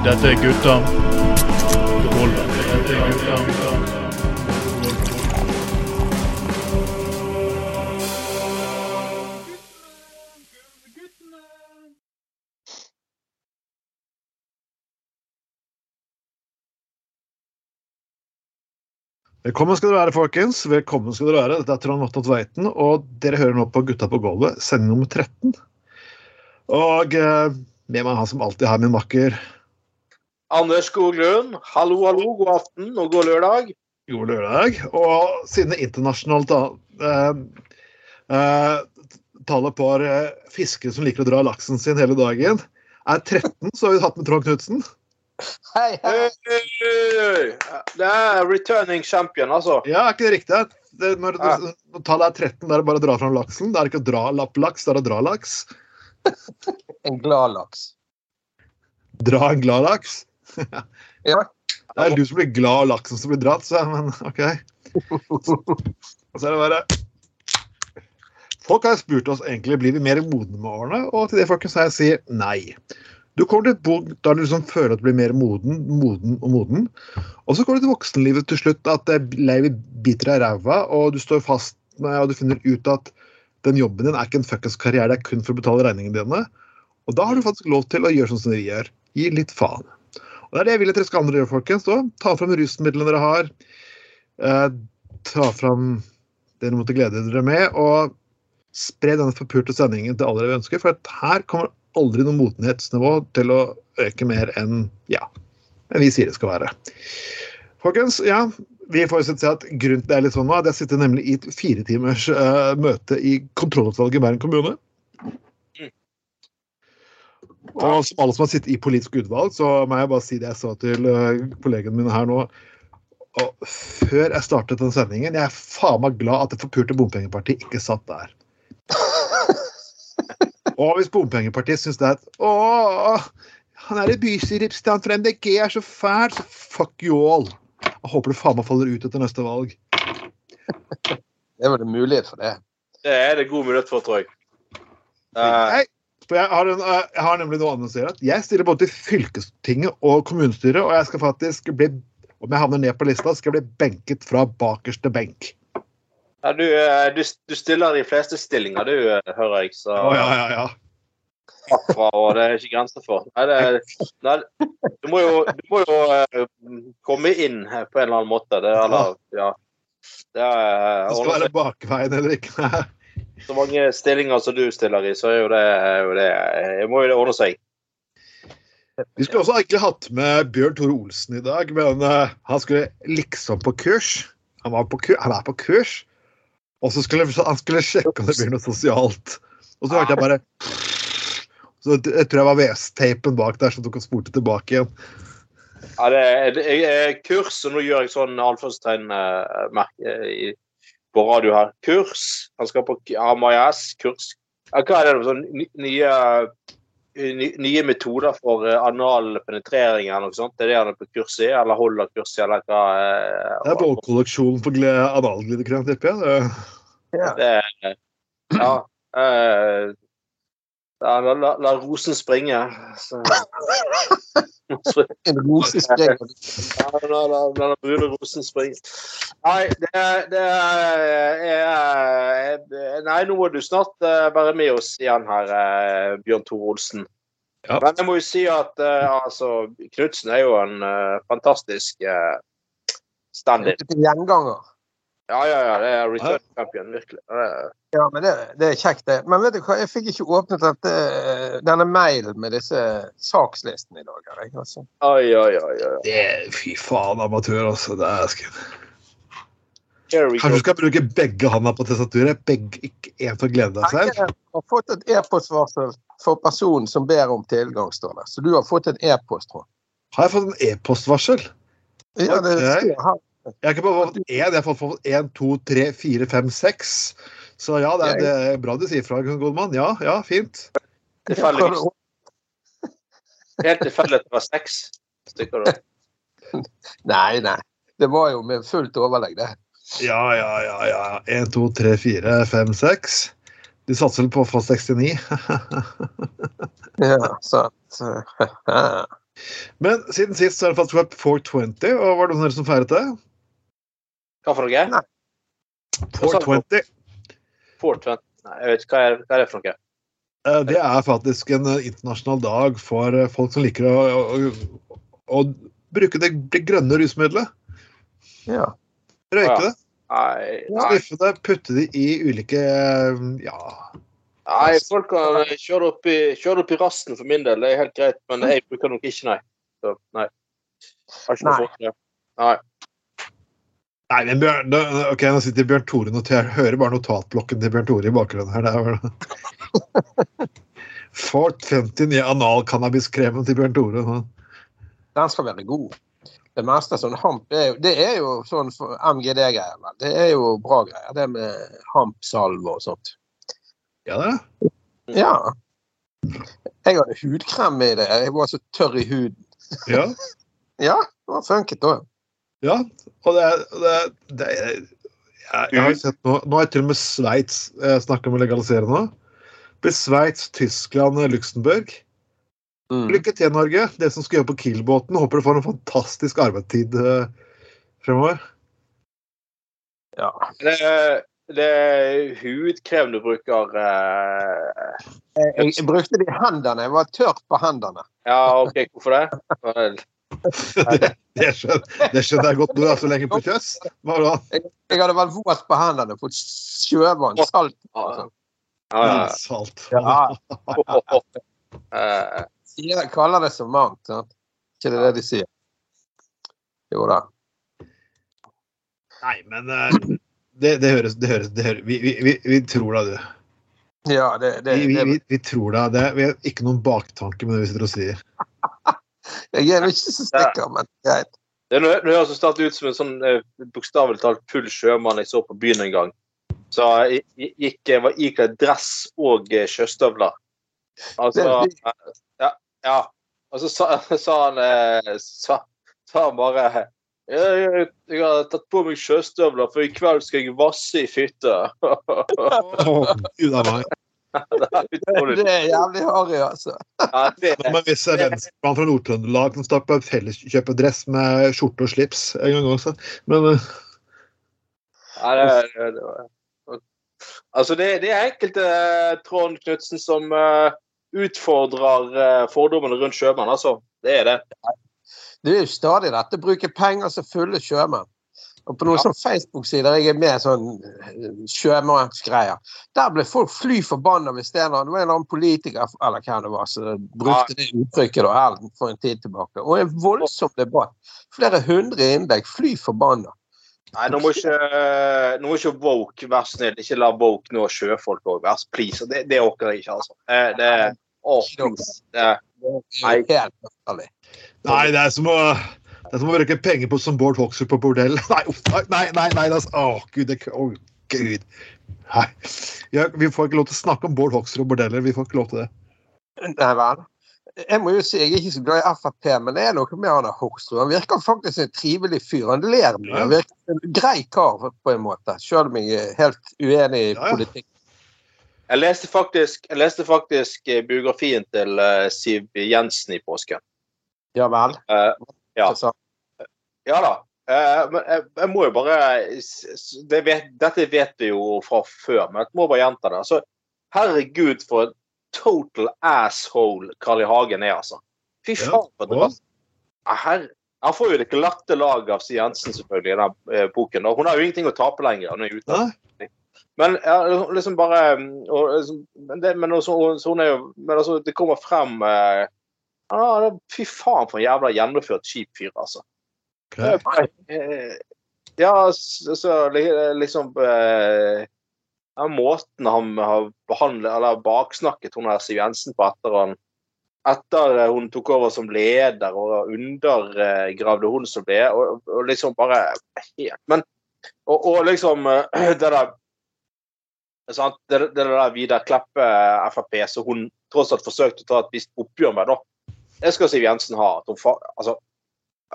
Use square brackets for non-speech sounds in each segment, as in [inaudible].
Dette er gutta. Velkommen skal dere være, folkens. Velkommen skal dere være. Dette er Trond Vatna Tveiten, og dere hører nå på Gutta på gulvet, sending nummer 13. Og eh, med meg han som alltid har min makker Anders Skoglund, hallo, hallo, god aften og god lørdag. God lørdag. Og siden det internasjonale ta, eh, eh, tallet på eh, fiskere som liker å dra laksen sin hele dagen, er 13, så har vi hatt med Trond Knutsen. Hei, hei. Det er returning champion, altså. Ja, er ikke det riktig? Det, når, Ja. når tallet er 13, da er det bare å dra fram laksen. Det er ikke å dra lapplaks, det er å dra laks. En glad laks. Dra en glad laks. [laughs] Ja. Det er du som blir glad av laksen som blir dratt, så men OK. Og så er det bare Folk har spurt oss egentlig blir vi mer modne med årene, og til det folkens jeg si nei. Du kommer til et punkt da du liksom føler at du blir mer moden, moden og moden. Og så kommer du til voksenlivet til slutt at det livet biter deg i ræva, og du står fast med og du finner ut at den jobben din er ikke en fuckings karriere, det er kun for å betale regningene dine. Og da har du faktisk lov til å gjøre sånn som vi gjør. Gi litt faen. Og Det er det jeg vil at dere skal andre gjøre, folkens. Da. Ta fram rusmidlene dere har. Eh, ta fram det dere måtte glede dere med, og spre denne forpurte sendingen til alle dere ønsker. For her kommer aldri noe motenhetsnivå til å øke mer enn ja, enn vi sier det skal være. Folkens, ja, vi får si at grunnen til det er litt sånn nå, at jeg sitter nemlig i et fire timers eh, møte i kontrollutvalget i Bergen kommune. Og som alle som har sittet i politisk utvalg, så må jeg bare si det jeg sa til uh, kollegene mine her nå. Og før jeg startet den sendingen, jeg er faen meg glad at det forpurte bompengepartiet ikke satt der. [laughs] Og hvis bompengepartiet syns det er et Å, han er i bystyrerepresentant for MDG, er så fæl, så fuck you all. Jeg håper det faen meg faller ut etter neste valg. Det er vel en mulighet for det. Det er det god mulighet for, tror jeg. Uh, Nei, for jeg har, en, uh, jeg har nemlig noe annet å si. Jeg stiller både til fylkestinget og kommunestyret, og jeg skal faktisk bli om jeg havner ned på lista, skal jeg bli benket fra bakerste benk. ja, du, eh, du, du stiller de fleste stillinger, du, eh, hører jeg. Så Å, ja, ja, ja. Fra, og det er ikke grenser for. Nei, det, nei, du må jo, du må jo eh, komme inn på en eller annen måte. Det, er- eller, ja. det er, Det skal være bakveien eller ikke. [laughs] Så mange stillinger som du stiller i, så er jo det, er jo det jeg må jo det ordne seg. Vi skulle også egentlig hatt med Bjørn Tore Olsen i dag, men uh, han skulle liksom på kurs. Han, var på kurs. han er på kurs, og så skulle han skulle sjekke om det blir noe sosialt. Og så hørte jeg bare Så jeg tror jeg var VS-tapen bak der som tok og spurte tilbake igjen. Ja, det er, det er kurs, og nå gjør jeg sånn anførselstegn-merke på radio her. Kurs. Han skal på AMAS, kurs. Ja, hva er det? Sånn ny- nye, nye metoder for eh, anal penetrering eller noe sånt? Det er det han er på kurs i, eller holder kurs i, eller hva? er Det er bollkolleksjonen for analglidekrem, tipper jeg. Det- Ja. Det Ja. eh, ja, la, la, la rosen springe. Så. [laughs] [laughs] En. Ja, [laughs] la, la, la den brune rosen springe. Nei, det, det er, Nei, nå må du snart eh, være med oss igjen her, eh, Bjørn Tore Olsen. Ja. Men jeg må jo si at uh, altså, Knutsen er jo en uh, fantastisk uh, stand-in. Gjenganger. Ja, ja, ja. Det er return champion, virkelig. Det er- Ja, men det, det er kjekt, det. Men vet du hva, jeg fikk ikke åpnet dette, denne mailen med disse sakslistene i dag. Jeg, altså. Oi, oi, oi. oi. det Fy faen, amatør, altså. Det er skummelt. Kanskje du skal bruke begge hånda på testaturet? Begge, ikke én for å glede deg selv? Jeg har fått et e-postvarsel for personen som ber om tilgang, står det. Så du har fått en e-post, tror jeg. Har jeg fått en e-postvarsel? Ja, det okay. står her. Jeg har ikke bare fått én, jeg har fått én, to, tre, fire, fem, seks. Så ja, det er, det er bra du sier fra, god mann. Ja, ja, fint. Tilfeldigvis. [laughs] Helt tilfeldig at det var seks stykker. da. Nei, nei. Det var jo med fullt overlegg, det. Ja, ja, ja. ja. Én, to, tre, fire, fem, seks. Du satser vel på å få 69? Ja, sant. [laughs] Men siden sist så har det faktisk vært 420, og var det noen som feiret det? Hva for noe? Nei. 420. 420? Nei, jeg vet ikke hva er, hva er det for noe. eh, Det er faktisk en eh, internasjonal dag for eh, folk som liker å, å, å bruke det, det grønne rusmiddelet. Ja. Røyke Ja. det. Nei, nei, Sniffe det, putte det i ulike ja, nei, folk kan kjøre opp, i, kjøre opp i rasten for min del. Det er helt greit, men jeg bruker nok ikke, nei. Så, nei. Har ikke noe Nei. Nei. Nei, men Bjørn, da, ok, Nå sitter Bjørn Tore og. Hører bare notatblokken til Bjørn Tore i bakgrunnen her. Det er vel [laughs] 450 i analcannabiskremen til Bjørn Tore. nå. Den skal være god. Det meste sånn hamp er jo, det er jo sånn MGD-greier. Det er jo bra greier, det med hampsalve og sånt. Ja, det er det. Ja. Jeg hadde hudkrem i det. Jeg var så tørr i huden. Ja. [laughs] Ja, det var funket da. Ja, og det det det jeg, jeg har jo sett nå, nå jeg til og med Sveits snakka om å legalisere nå. Blir Sveits, Tyskland, Luxembourg. Mm. Lykke til, Norge. Det som skal gjøre på Kiel-båten. Håper du får en fantastisk arbeidstid eh, fremover. Ja. Det, er- det er hudkrevende du bruker eh, Jeg, jeg brukte det i hendene. Jeg var tørt på hendene. Ja, OK, hvorfor det? Det, det, skjønner, det skjønner jeg godt. Du er så lenge på kjøss. Jeg. Jeg hadde vært våt på hendene, fått sjøvann, salt Ja, sånn. ja, ja. Salt. Ja, [laughs] Eh, sier- kaller det så mangt. Sant? Ikke det det de sier? Jo da. Nei, men eh, det, det høres, det høres, det høres vi, vi, vi, vi tror da, du. Ja, det, det, Vi, vi, vi, vi tror da. Det, vi har ikke noen baktanke med det vi sitter og sier. Jeg er jo ikke så sikker, men greit. Det er noe, noe som startet ut som en sånn eh, bokstavelig talt full sjømann jeg så på byen en gang. Så jeg jeg gikk, var ikledd dress og eh, sjøstøvler. Altså Det er eh, ja, ja. Og så sa, [laughs] sa han eh, sa, sa han bare jeg, jeg, jeg har tatt på meg sjøstøvler, for i kveld skal jeg vasse i fitte. [laughs] Å, Gud. [laughs] det er er jævlig harry, altså. Ja, det, Men hvis er venstremann fra Nord-Trøndelag som står på en felleskjøpedress med skjorte og slips en gang også Men uh... Ja, det, det, det var Altså, det, det er enkelte uh, Trond Knutsen som uh, utfordrer fordommene rundt sjømenn, altså. Det er det. Det er jo stadig dette bruke penger som fulle sjømenn. Og på noen Ja. sånn Facebook-sider jeg er med sånn eh, sjømannsgreier, der ble folk fly forbanna hvis det var en eller annen politiker eller hvem det var, som brukte det uttrykket da, her for en tid tilbake. Og en voldsom debatt. Flere hundre innlegg. Fly forbanna. Nei, nå må ikke, nå må ikke Woke, vær snill, ikke la Woke nå sjøfolk òg, vær please. Det, det orker jeg ikke, altså. Det, det, å, please. Det, Det Nei. er. Nei, det er som å det er som å bruke penger på som Bård Hoksrud på bordell. [laughs] Nei, uff, nei, nei, nei, nei er- Å, gud. Det, å, gud. Nei. Ja, vi får ikke lov til å snakke om Bård Hoksrud og bordeller. Vi får ikke lov til det. Nei vel. Jeg må jo si, jeg er ikke så glad i Frp, men det er noe med han Hoksrud. Han virker faktisk en trivelig fyr. Han ler mye. Han virker en grei kar på en måte, selv om jeg er helt uenig i politikk. jeg, leste faktisk, jeg leste faktisk eh, biografien til eh, Siv Jensen i påsken. Ja vel. Ja. Ja da. Eh, men jeg, jeg må jo bare det vet, Dette vet vi jo fra før, men jeg må bare gjenta det. Altså, herregud, for en total asshole Carl I. Hagen er, altså. Fy faen. Ja, Herre. Han får jo det glatte laget av Siv Jensen selvfølgelig i den eh, boken. og Hun har jo ingenting å tape lenger. Hun er ute. Men ja, liksom bare og, liksom, men, det, men, også, hun er jo, men altså, det kommer frem eh, det- Fy faen, for en jævla gjennomført kjip fyr, altså. Ok. Eh, Ja, så, liksom eh, Måten han har behandlet eller baksnakket hun her Siv Jensen på etter han etter eh, hun tok over som leder og undergravde hun som ble, og, og liksom bare helt Men Og, og liksom eh, [clears throat] det der sant? Det, det der Vidar Kleppe Frp som hun tross alt forsøkte å ta et visst oppgjør med, da. Det skal Siv Jensen ha. At hun altså,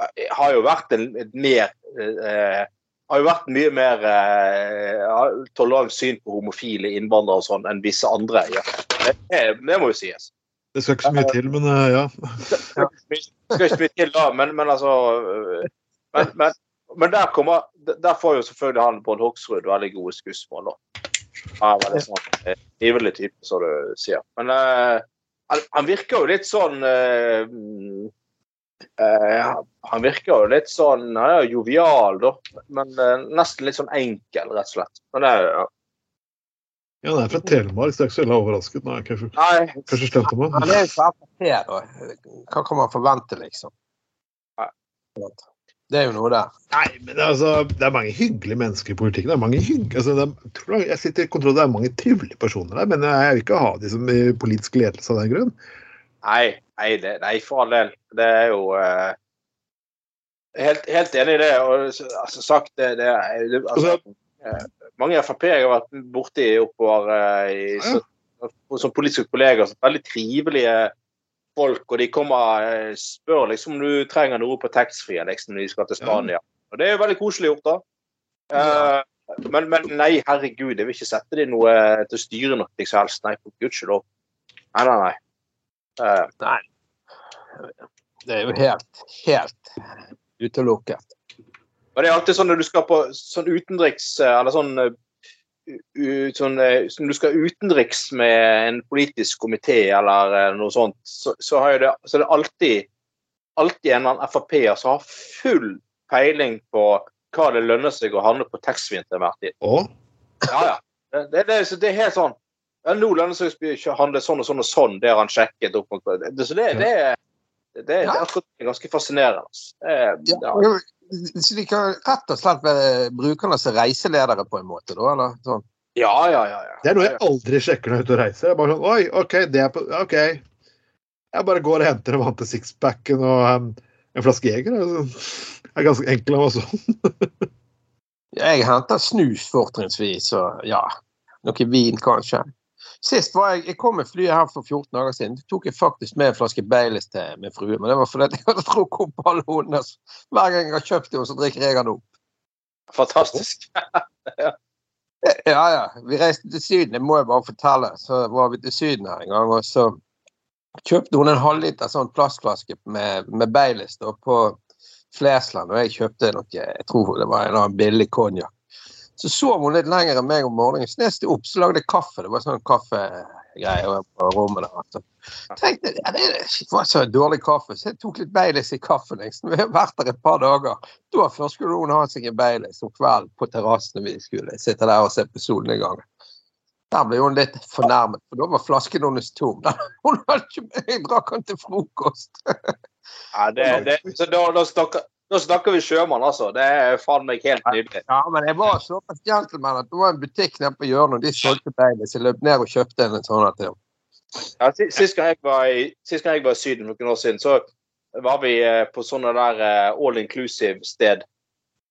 eh, har jo vært en, mer eh, har jo vært mye mer eh, tolerant syn på homofile innvandrere og sånn enn visse andre Ja. Det, det må jo sies. Det skal ikke så mye til, men ja. ja. skal ikke mye til da, men, men altså men, men, men der kommer Der får jo selvfølgelig han Bård Hoksrud veldig gode skussmål, da. Han er veldig sånn eh, ivrig type, som du sier. Men eh, han, han virker jo litt sånn uh, eh, Han virker jo litt sånn Han er jo jovial, da, men uh, nesten litt sånn enkel, rett og slett. Men det er jo Ja, han er fra Telemark, så jeg er ikke så veldig overrasket. Nei, kanskje, Nei, kanskje stemte meg. Han er jo fra Frp, da. Hva kan man forvente, liksom? Nei. Det er jo noe der. Nei, men altså, det er mange hyggelige mennesker i politikken. Det er mange hyggelige, altså, det er, tror jeg, jeg sitter i kontroll, det er mange trivelige personer der, men jeg vil ikke ha de som i politisk ledelse av den grunn. Nei, nei, det, nei, for all del. Det er jo eh, helt, helt enig i det. Og altså, sagt det, det, det altså, altså, Mange Frp-ere jeg har vært borti oppover eh, i, så, som politiske kollegaer. Så veldig trivelige folk. Og de kommer og spør liksom om du trenger noe på taxfree liksom, når de skal til Spania. Og det er jo veldig koselig gjort, da. Eh, men, men nei, herregud, jeg vil ikke sette dem noe til å styre noe som helst. Nei, for gudskjelov. Nei, nei, nei. Eh, Nei. Det er jo helt, helt utelukket. Og det er alltid sånn når du skal på sånn utenriks Eller sånn, sånn uh, Når du skal utenriks med en politisk komité eller uh, noe sånt, så, så, det, så er det alltid alltid en eller annen Frp-er som har full peiling på hva det lønner seg å handle på taxfree til enhver tid. Ja, ja. Det, det, det, det er helt sånn ja, Nå lønner det seg å handle sånn og sånn og sånn. Det har han sjekket opp. mot- Det, så det, det, det, det er ganske fascinerende. altså. Det Ja. Så de kan rett og slett være brukernes som reiseledere på en måte, da? Eller sånn? Ja, ja, ja. ja. det er noe jeg aldri sjekker når jeg er ute og reiser. Jeg bare sånn Oi, OK, det er på OK. Jeg bare går og henter en vann til sixpacken og um, en flaske Jeger. Det er ganske enkel av sånn. [laughs] Jeg henter snus fortrinnsvis, og ja, noe vin kanskje. Sist var jeg, jeg kom med flyet her for 14 dager siden. Da tok jeg faktisk med en flaske Baileys til min frue. Men det var fordi jeg hadde drukket opp alle hodene. Hver gang jeg har kjøpt henne, så drikker jeg den opp. Fantastisk. [laughs] Ja, ja. Vi reiste til Syden, det må jeg bare fortelle. Så var vi til Syden her en gang, og så kjøpte hun en halvliter sånn plastflaske med, med Baileys på Flesland, og jeg kjøpte noe, jeg tror det var en eller annen billig konjakk. Så sov hun litt lenger enn meg om morgenen. Så neste opp så lagde jeg kaffe. Det var sånn kaffegreie på rommet der. Altså. Tenkte, ja, det var så dårlig kaffe, så jeg tok litt Baileys i kaffen. Liksom. Vi har vært der et par dager. Da først skulle hun ha seg en Baileys om kvelden på terrassen vi skulle sitte der og se på solnedgangen. Der ble hun litt fornærmet, for da var flasken hennes tom. Hun hadde ikke, jeg drakk den til frokost. Ja, det, det, så da, da, snakker, da snakker vi sjømann, altså. Det er faen meg helt nydelig. Ja, men jeg var såpass gentleman at det var en butikk nede på hjørnet, og de solgte Baileys. Jeg løp ned og kjøpte en sånn til. Ja, sist, gang jeg var i, jeg var i Syden noen år siden, så var vi eh, på sånne der eh, all inclusive sted.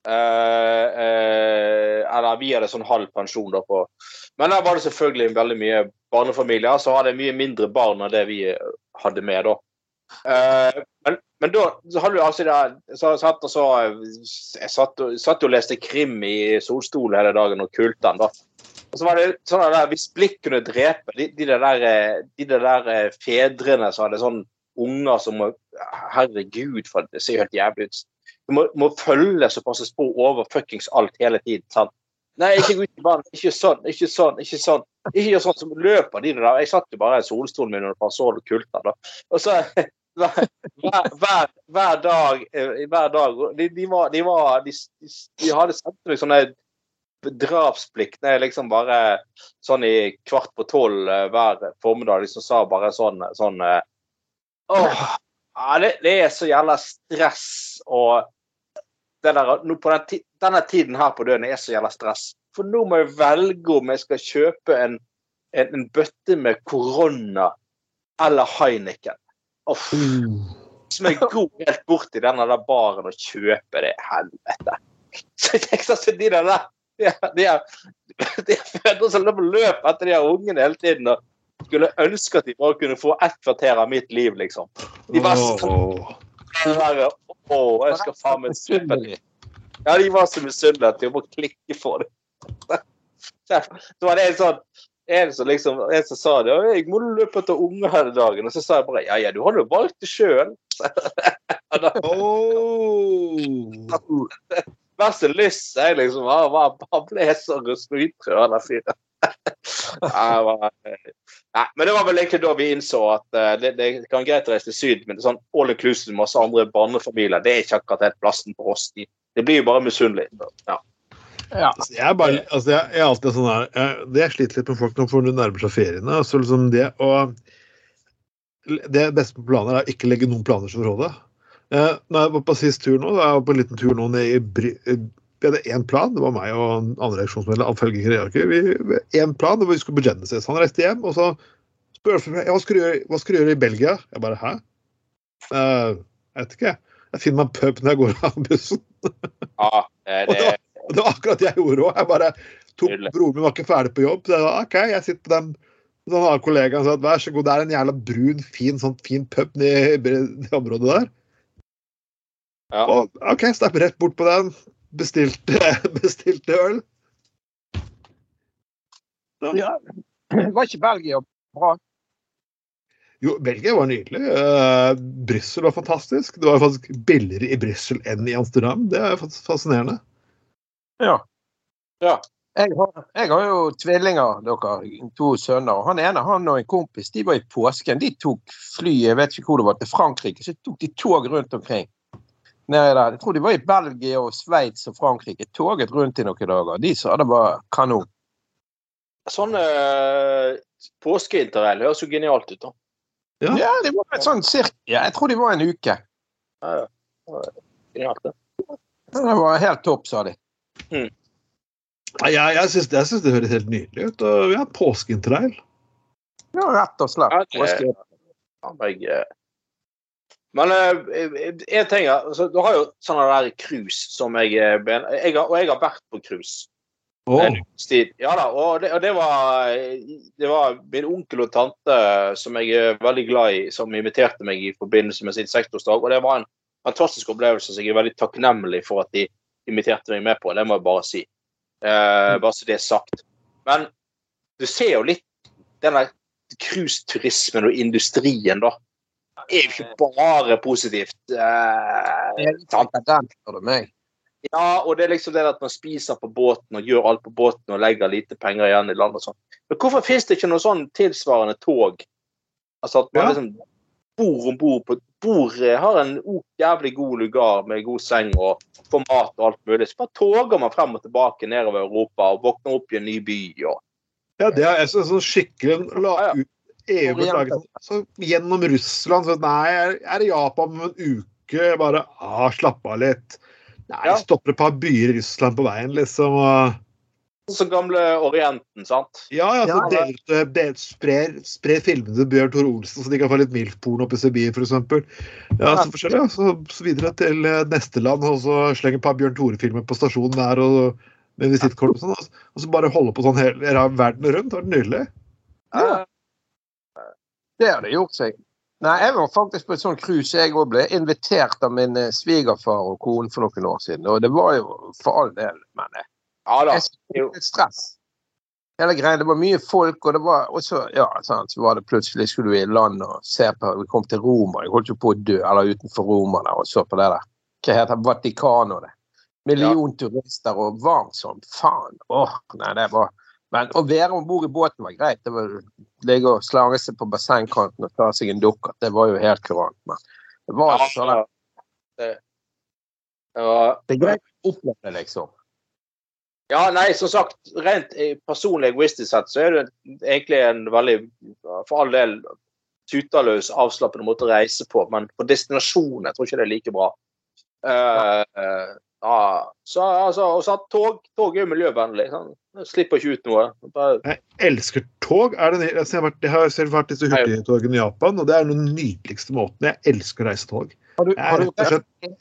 Uh, uh, eller vi hadde sånn halv pensjon da på Men der var det selvfølgelig veldig mye barnefamilier, så hadde mye mindre barn enn det vi eh, hadde med da. Eh, men, men da så hadde du altså der, så, satt og så Jeg satt, satt og leste krim i solstol hele dagen og kulte den, da. Og så var det sånn der, Hvis blikk kunne drepe de, de, der, eh, de der eh, fedrene som hadde sånn unger som må Herregud, for det ser jo helt jævlig ut. Du må, må følge så passe spor over fuckings alt hele tiden. sant? Nei, ikke gå ut i vann. Ikke sånn, ikke sånn, ikke sånn. Ikke gjør sånn som løper de der. Jeg satt jo bare i solstolen min under parasoll og kulta. Og så hver, hver, hver, dag eh, hver dag, De, de, var, de, var, de, de, de hadde sendt meg sånne er liksom bare sånn i kvart på tolv eh, hver formiddag. liksom sa bare sånn, sånn eh, Åh, det, det er så jævla stress og det der, på den, denne tiden her på døgnet er så jævla stress. For nå må jeg velge om jeg skal kjøpe en, en, en bøtte med korona eller Heineken. Uff. Som jeg går helt bort i denne der baren og kjøper det. Helvete. Så jeg tenker så de der der de de de er som løper løp etter de her ungene hele tiden. og skulle ønske at de bare kunne få ett kvarter av mitt liv, liksom. De var så Åh. oh, Å, jeg skal faen meg kjøpe det. Ja, de var så misunnelige at de må klikke for det. [laughs] Så var det en sånn en som liksom, en som sa det, «Å, jeg må løpe etter unger hele dagen. Og så sa jeg bare ja, ja, du har jo valgt det sjøl. Oh. Verste lyst jeg liksom Han, var- han ble så han der fyren. [laughs] Nei, men det var vel egentlig da vi innså at uh, det, det kan greit reise til Syd, men det er sånn all inclusive med masse andre barnefamilier, det er ikke akkurat helt plassen for oss. Det blir jo bare misunnelig. Ja. Ja. Altså, jeg, er bare, altså, jeg, jeg er alltid sånn her jeg, Det jeg sliter litt med folk nå, for når det nærmer seg feriene altså, liksom det, og, det beste på planer er å ikke legge noen planer Som Eh, når jeg var på sist tur nå, da jeg var på en liten tur nå ned i Bry... eh, Vi hadde én plan, det var meg og en andre reaksjonsmedlem, Alf Helge Kreaker. Vi én plan, det var vi skulle på Genesis. Han reiste hjem, og så spør han meg, hva skal du gjøre, hva skal du gjøre i Belgia. Jeg bare hæ? Eh, jeg vet ikke. Jeg finner meg en pub når jeg går av bussen. Ja, det er [laughs] det og [laughs] det var akkurat det jeg gjorde òg. Jeg bare tok Broren min var ikke ferdig på jobb, så jeg sa OK, jeg sitter på den. Så han har kollegaen sa at vær så god, det er en jævla brun, fin, sånn fin pub nede i det området der. ja. Og OK, stapp rett bort på den. Bestilte, [laughs] bestilte øl. Ja. Var ikke Belgia bra? Jo, Belgia var nydelig. Uh, Brussel var fantastisk. Det var faktisk billigere i Brussel enn i Amsterdam. Det er fas- fascinerende. Ja. Ja. Jeg har, jeg har jo tvillinger, dere. To sønner. og Han ene han og en kompis de var i påsken. De tok fly jeg vet ikke hvor det var, til Frankrike. Så tok de tog rundt omkring. Nede der. Jeg tror de var i Belgia og Sveits og Frankrike. Toget rundt i noen dager. De sa det var kanon. Sånn uh, påskeintervall høres jo genialt ut, da. Ja. Ja, det var et sånn cirka ja, Jeg tror de var en uke. Ja, ja. Genialt, det. Det var helt topp, sa de. Nei, Jeg, jeg syns jeg synes det høres helt nydelig ut. Og vi har påskeinterrail. Ja, rett og slett. Okay. Påske. Jeg, eh, men én ting er, altså, Du har jo sånne der cruise som jeg, eh, jeg har, Og jeg har vært på cruise. Tid. Ja da, og det, og det var Det var min onkel og tante som jeg er veldig glad i, som inviterte meg i forbindelse med sin seksårsdag. Og det var en fantastisk opplevelse som jeg er veldig takknemlig for at de inviterte meg med på. Det må jeg bare si. Eh, bare så det er sagt. Men du ser jo litt denne cruiseturismen og industrien, da. Det er jo ikke bare positivt. Eh, sant? Den, spør du meg. ja, og det er liksom det at man spiser på båten og gjør alt på båten og legger lite penger igjen i land og sånn. Men hvorfor finnes det ikke noe sånn tilsvarende tog? Altså at man Ja. liksom bor om bord på bor, har en jævlig god lugar med god seng og får mat og alt mulig. Så bare toger man frem og tilbake nedover Europa og våkner opp i en ny by. Og, Ja, det er jeg så sånn skikkelig la Ja, ja. ut EU så gjennom Russland. Så nei, jeg er i Japan om en uke. Bare ah, slapp av litt. Nei, Ja. stopper et par byer i Russland på veien, liksom. Og, som gamle Orienten, sant? ja, ja, så Ja, del, del, sprer, sprer filmene til Bjørn Tore Olsen, så de kan få litt MILF-porno oppe i Sibir, f.eks. Ja, så forskjellig. Ja. Så, så videre til eh, neste land, og så slenge et par Bjørn Tore-filmer på stasjonen der. og med visittkort og sånn, og så- og så bare holde på sånn hele verden rundt. Det var nydelig. Ja. Det har det gjort seg. Nei, jeg var faktisk på et sånt cruise. Jeg òg ble invitert av min eh, svigerfar og kone for noen år siden. Og det var jo for all del, men eh, Ja da. jeg stress. Hele greia, Det var mye folk, og det var også Ja, sant, så var det plutselig skulle vi i land og se på Vi kom til Roma. Jeg holdt jo på å dø, eller utenfor Roma der, og så på det der. Hva heter? Vatikano, det. Million turister og varmt som faen. Åh, nei, det var Men å være om bord i båten var greit. Det var Ligge og slange seg på bassengkanten og ta seg en dukkert. Det var jo helt kurant. Men det var Ja, sånn det, det var det er greit å oppleve det, liksom. Ja, nei, som sagt, rent eh, personlig egoistisk sett, så er det egentlig en veldig, for all del, tuteløs, avslappende måte å reise på. Men på destinasjonen jeg tror ikke det er like bra. Uh, uh, ja, så altså, og så at tog, tog er jo miljøvennlig. Sånn. Slipper ikke ut noe. Bare, Jeg elsker tog. Er det, altså, jeg, har vært, jeg har selv vært i disse hurtigtogene i Japan, og det er den nydeligste måten. Jeg elsker å reise tog. Har du, har du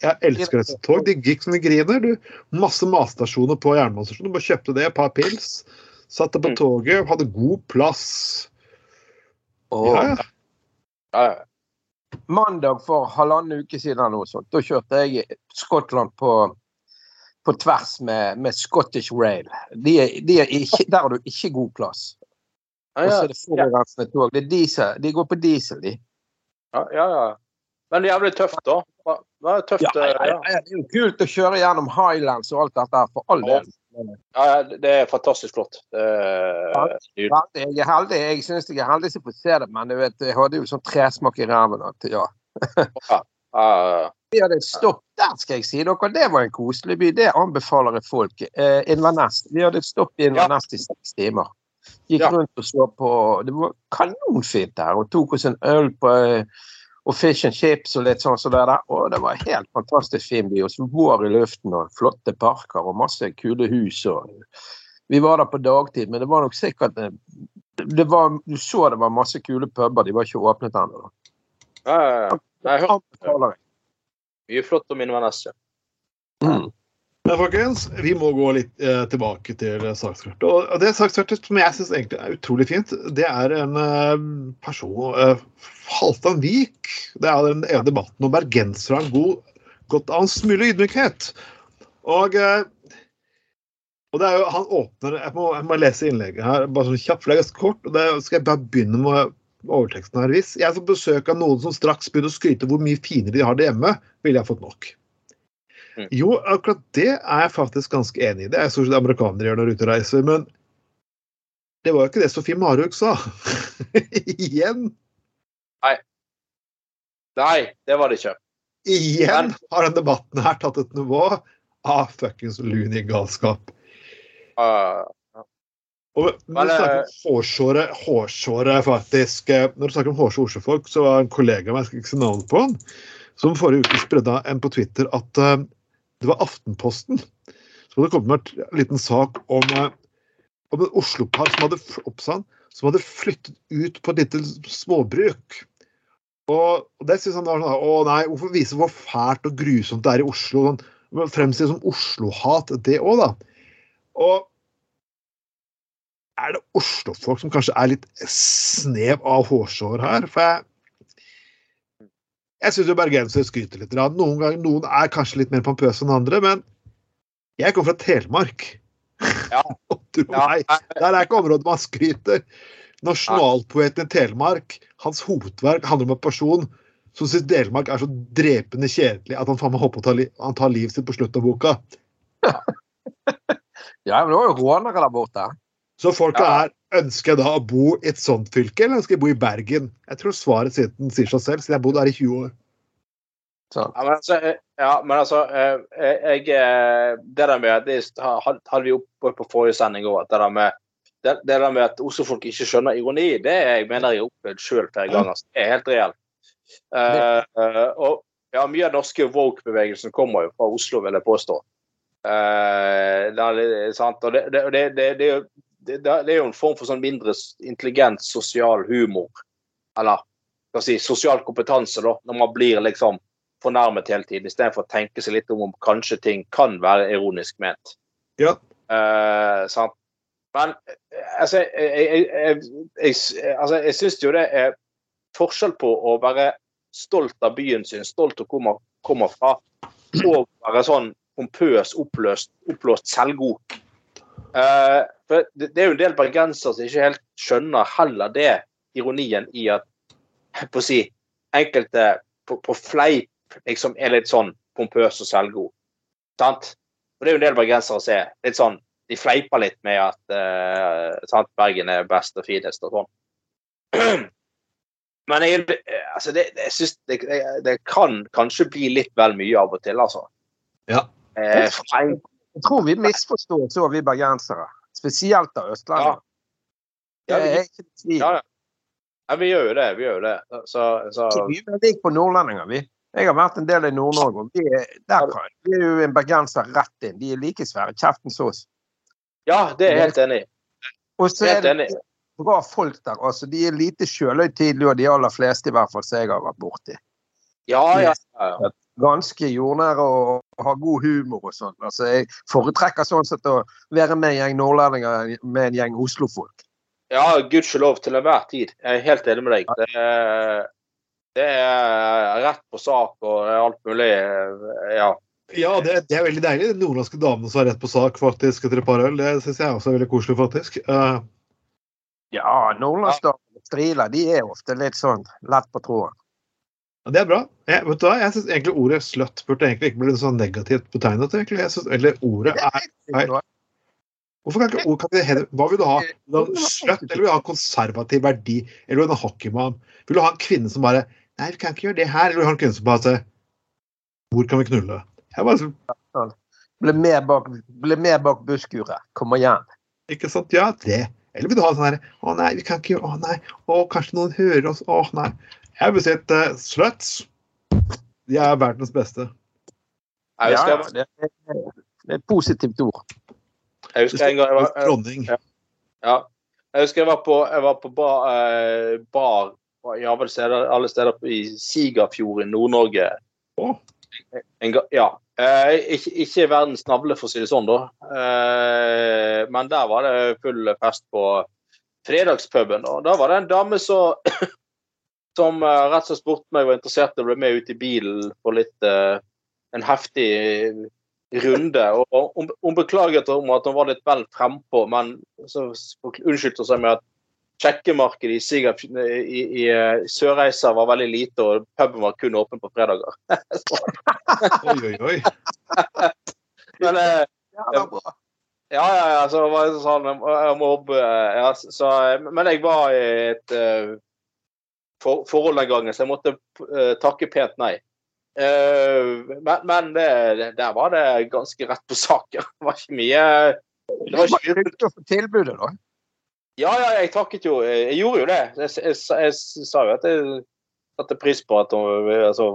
jeg elsker dette tog. De gikk som de griner. Du, masse matstasjoner på jernbanestasjonen. Du bare kjøpte det, et par pils. Satt deg på Mm. toget, hadde god plass. Ja, ja. mandag for halvannen uke siden eller noe sånt, da kjørte jeg Skottland på, på tvers med, med Scottish Rail. De er, de er ikke, der har du ikke god plass. Ja, Og så er det forurensende tog. Det er diesel. De går på diesel, de. ja, ja, ja. Men jævlig tøft, da. Det er tøft. Ja, ja, eh, ja, ja, det er jo kult å kjøre gjennom Highlands og alt dette, for all del. Ja, det er fantastisk flott. Det er. Jeg er heldig. Jeg syns jeg er heldig som får se det, men du vet, jeg hadde jo sånn tresmak i ræven. at, Ja. Ja, Vi hadde et stopp der, skal jeg si dere. Det var en koselig by. Det anbefaler jeg folk. Eh, Inverness. Vi hadde et stopp i Inverness i seks timer. Gikk rundt og så på Det var kanonfint der. Og tok oss en øl på eh, og fish and chips og litt sånn som det der. Og det var en helt fantastisk fin by. Og vår i luften og flotte parker og masse kule hus. og Vi var der på dagtid, men det var nok sikkert eh, det var, Du så det var masse kule puber. De var ikke åpnet ennå. ja, ja, ja. Jeg mye flott om Inverness. ja. Mm. Men folkens, vi må gå litt eh, tilbake til sakskartet. Og det sakskartet som jeg syns egentlig er utrolig fint, det er en eh, person eh, Halvdan Vik. Det er den ene debatten om bergensere har god, godt av en smule ydmykhet. Og, eh, og det er jo, han åpner jeg må, jeg må lese innlegget her, bare sånn kjapt, for kort. og det skal jeg bare begynne med overteksten her. Hvis jeg får besøk av noen som straks begynner å skryte hvor mye finere de har det hjemme, ville jeg fått nok. Jo, akkurat det er jeg faktisk ganske enig i. Det er stort sett amerikanere gjør når de er ute og reiser. Men det var jo ikke det Sofie Marhaug sa. [laughs] Igjen, Nei, Nei, det var det ikke. igjen har den debatten her tatt et nivå av fuckings loony galskap. Uh, Og når du snakker om hårsåre, hårsåre faktisk eh, Når du snakker om hårsåre Oslo-folk, så var en kollega av meg, jeg skal ikke si navnet på han, som forrige uke spredde en på Twitter at eh, det var Aftenposten som hadde kommet med en liten sak om, eh, om en Oslo-par som hadde som hadde flyttet ut på et lite småbruk. Og, og det synes han var sånn Å nei, hvorfor vise hvor fælt og grusomt det er i Oslo? Sånn, Fremstille som Oslo-hat, det òg, da. Og er det Oslo-folk som kanskje er litt snev av hårsår her? For jeg jeg syns bergensere skryter litt. Noen ganger, noen er kanskje litt mer pompøse enn andre, men jeg kommer fra Telemark. Ja. [laughs] Tro meg, der er ikke området man skryter. Nasjonalpoeten i Telemark, hans hovedverk handler om en person som syns Telemark er så drepende kjedelig at han faen meg håper å ta, li han tar livet sitt på slutten av boka. [laughs] Ja, men det var jo rånere der borte. Så folka Ja. er Ønsker jeg da å bo i et sånt fylke, eller ønsker jeg bo i Bergen? Jeg tror svaret sier, sier seg selv, siden jeg har bodd her i 20 år. Ja, men altså, eh, ja, men altså eh, jeg, Det der med Det hadde vi oppe på forrige sending òg. Det, der med- det, det der med at Oslo-folk ikke skjønner ironi, det jeg mener jeg har opplevd sjøl flere ganger. Det er helt reelt. Eh, eh, og ja, mye av den norske woke-bevegelsen kommer jo fra Oslo, vil jeg påstå. Uh, det er, sant? Og det, det, det, det, det, er jo- det, det er jo en form for sånn mindre intelligent sosial humor. Eller skal si, sosial kompetanse, da, når man blir liksom fornærmet hele tiden, istedenfor å tenke seg litt om om kanskje ting kan være ironisk ment. Ja. Eh, sant? Men altså, jeg, jeg, jeg, jeg, altså, jeg syns jo det er forskjell på å være stolt av byen sin, stolt av hvor man kommer fra, og være sånn pompøs, oppløst, oppblåst selvgod. Eh, for det, det er jo en del bergensere som ikke helt skjønner heller det ironien i at [laughs] på å si, enkelte på, på fleip liksom er litt sånn pompøs og selvgod. Sant? Og det er jo en del bergensere som er litt sånn De fleiper litt med at eh, sant, Bergen er best og finest og sånn. [clears throat] Men jeg, altså det, det, jeg synes det, det, det kan kanskje bli litt vel mye av og til, altså. Ja. Eh, Jeg tror vi misforstår så, vi bergensere. Spesielt av Østlandet. Ja, Det er ikke tvil. ja, ja. ja, vi gjør jo det. Vi gjør jo det. Så, så Vi er like på nordlendinger, vi. Jeg har vært en del i Nord-Norge, vi vi er jo en bergenser rett inn. De er like svære kjeften sås. Ja, det er jeg helt enig i. Og så er det bra folk der. altså De er lite sjølhøytidelige, og de aller fleste i hvert fall som jeg har vært borti. Ja. ja, ja. Ganske jordnære og, har god humor og sånn. Altså, jeg foretrekker sånn sett å være med en gjeng nordlendinger med en gjeng Oslo-folk. Ja, gudskjelov til enhver tid. Jeg er helt enig med deg. Det er, det er rett på sak og alt mulig. Ja. Ja, det, det er veldig deilig. De nordlandske damene som har rett på sak faktisk etter et par øl. Det syns jeg også er veldig koselig, faktisk. Uh... Ja, nordlandsdamene striler de er ofte litt sånn lett på tråden. Ja, det er bra. Jeg, vet du hva? Jeg syns egentlig ordet sløtt burde egentlig ikke bli så negativt betegnet. egentlig. Jeg synes, eller ordet er Nei. Hvorfor kan ikke ord kan ikke Hva vil du ha? Sløtt, eller vil du ha konservativ verdi? Eller vil du ha en hockeymann? Vil du ha en kvinne som bare Nei, vi kan ikke gjøre det her. Eller vil du ha en kvinne som bare Hvor kan vi knulle? Jeg bare, sånn, Ble med bak, ble med bak busskuret. Kom igjen. ikke sant? Ja, det. Eller vil du ha sånn her Å nei, vi kan ikke gjøre Å nei. Å, kanskje noen hører oss. Å nei. Jeg vil si at uh, sluts de er verdens beste. Jeg husker, Ja, det, er, det er et positivt ord. jeg husker en gang jeg var, jeg, Ja. Jeg husker jeg var på, jeg var på bar, eh, bar ja, vel steder, alle steder i Sigafjord i Nord-Norge. Oh. En Ja. Eh, ikke, ikke verdens navle, for å si det sånn, da. Eh, men der var det full fest på fredagspuben. Og da var det en dame som som eh, rett og slett spurte meg var interessert i å bli med ut i bilen på litt eh, en heftig runde. Og hun, hun beklaget om at hun var litt vel frempå, men så unnskyldte hun seg med at sjekkemarkedet i, Sigaf- i, i eh, Sørreisa var veldig lite, og puben var kun åpen på fredager. [laughs] Oi, oi, oi. [laughs] Men eh, Ja, ja, ja, ja, så var det sånn jeg må jobbe, ja, så, Men jeg var i et for, gangen, så jeg måtte uh, takke pent nei. Uh, men men det, der var det ganske rett på saken. [laughs] Det var ikke mye Det var ikke mye å få tilbudet, da. Ja, ja, jeg takket jo. Jeg gjorde jo det. Jeg, jeg, jeg, jeg sa jo at jeg satte pris på at hun, altså,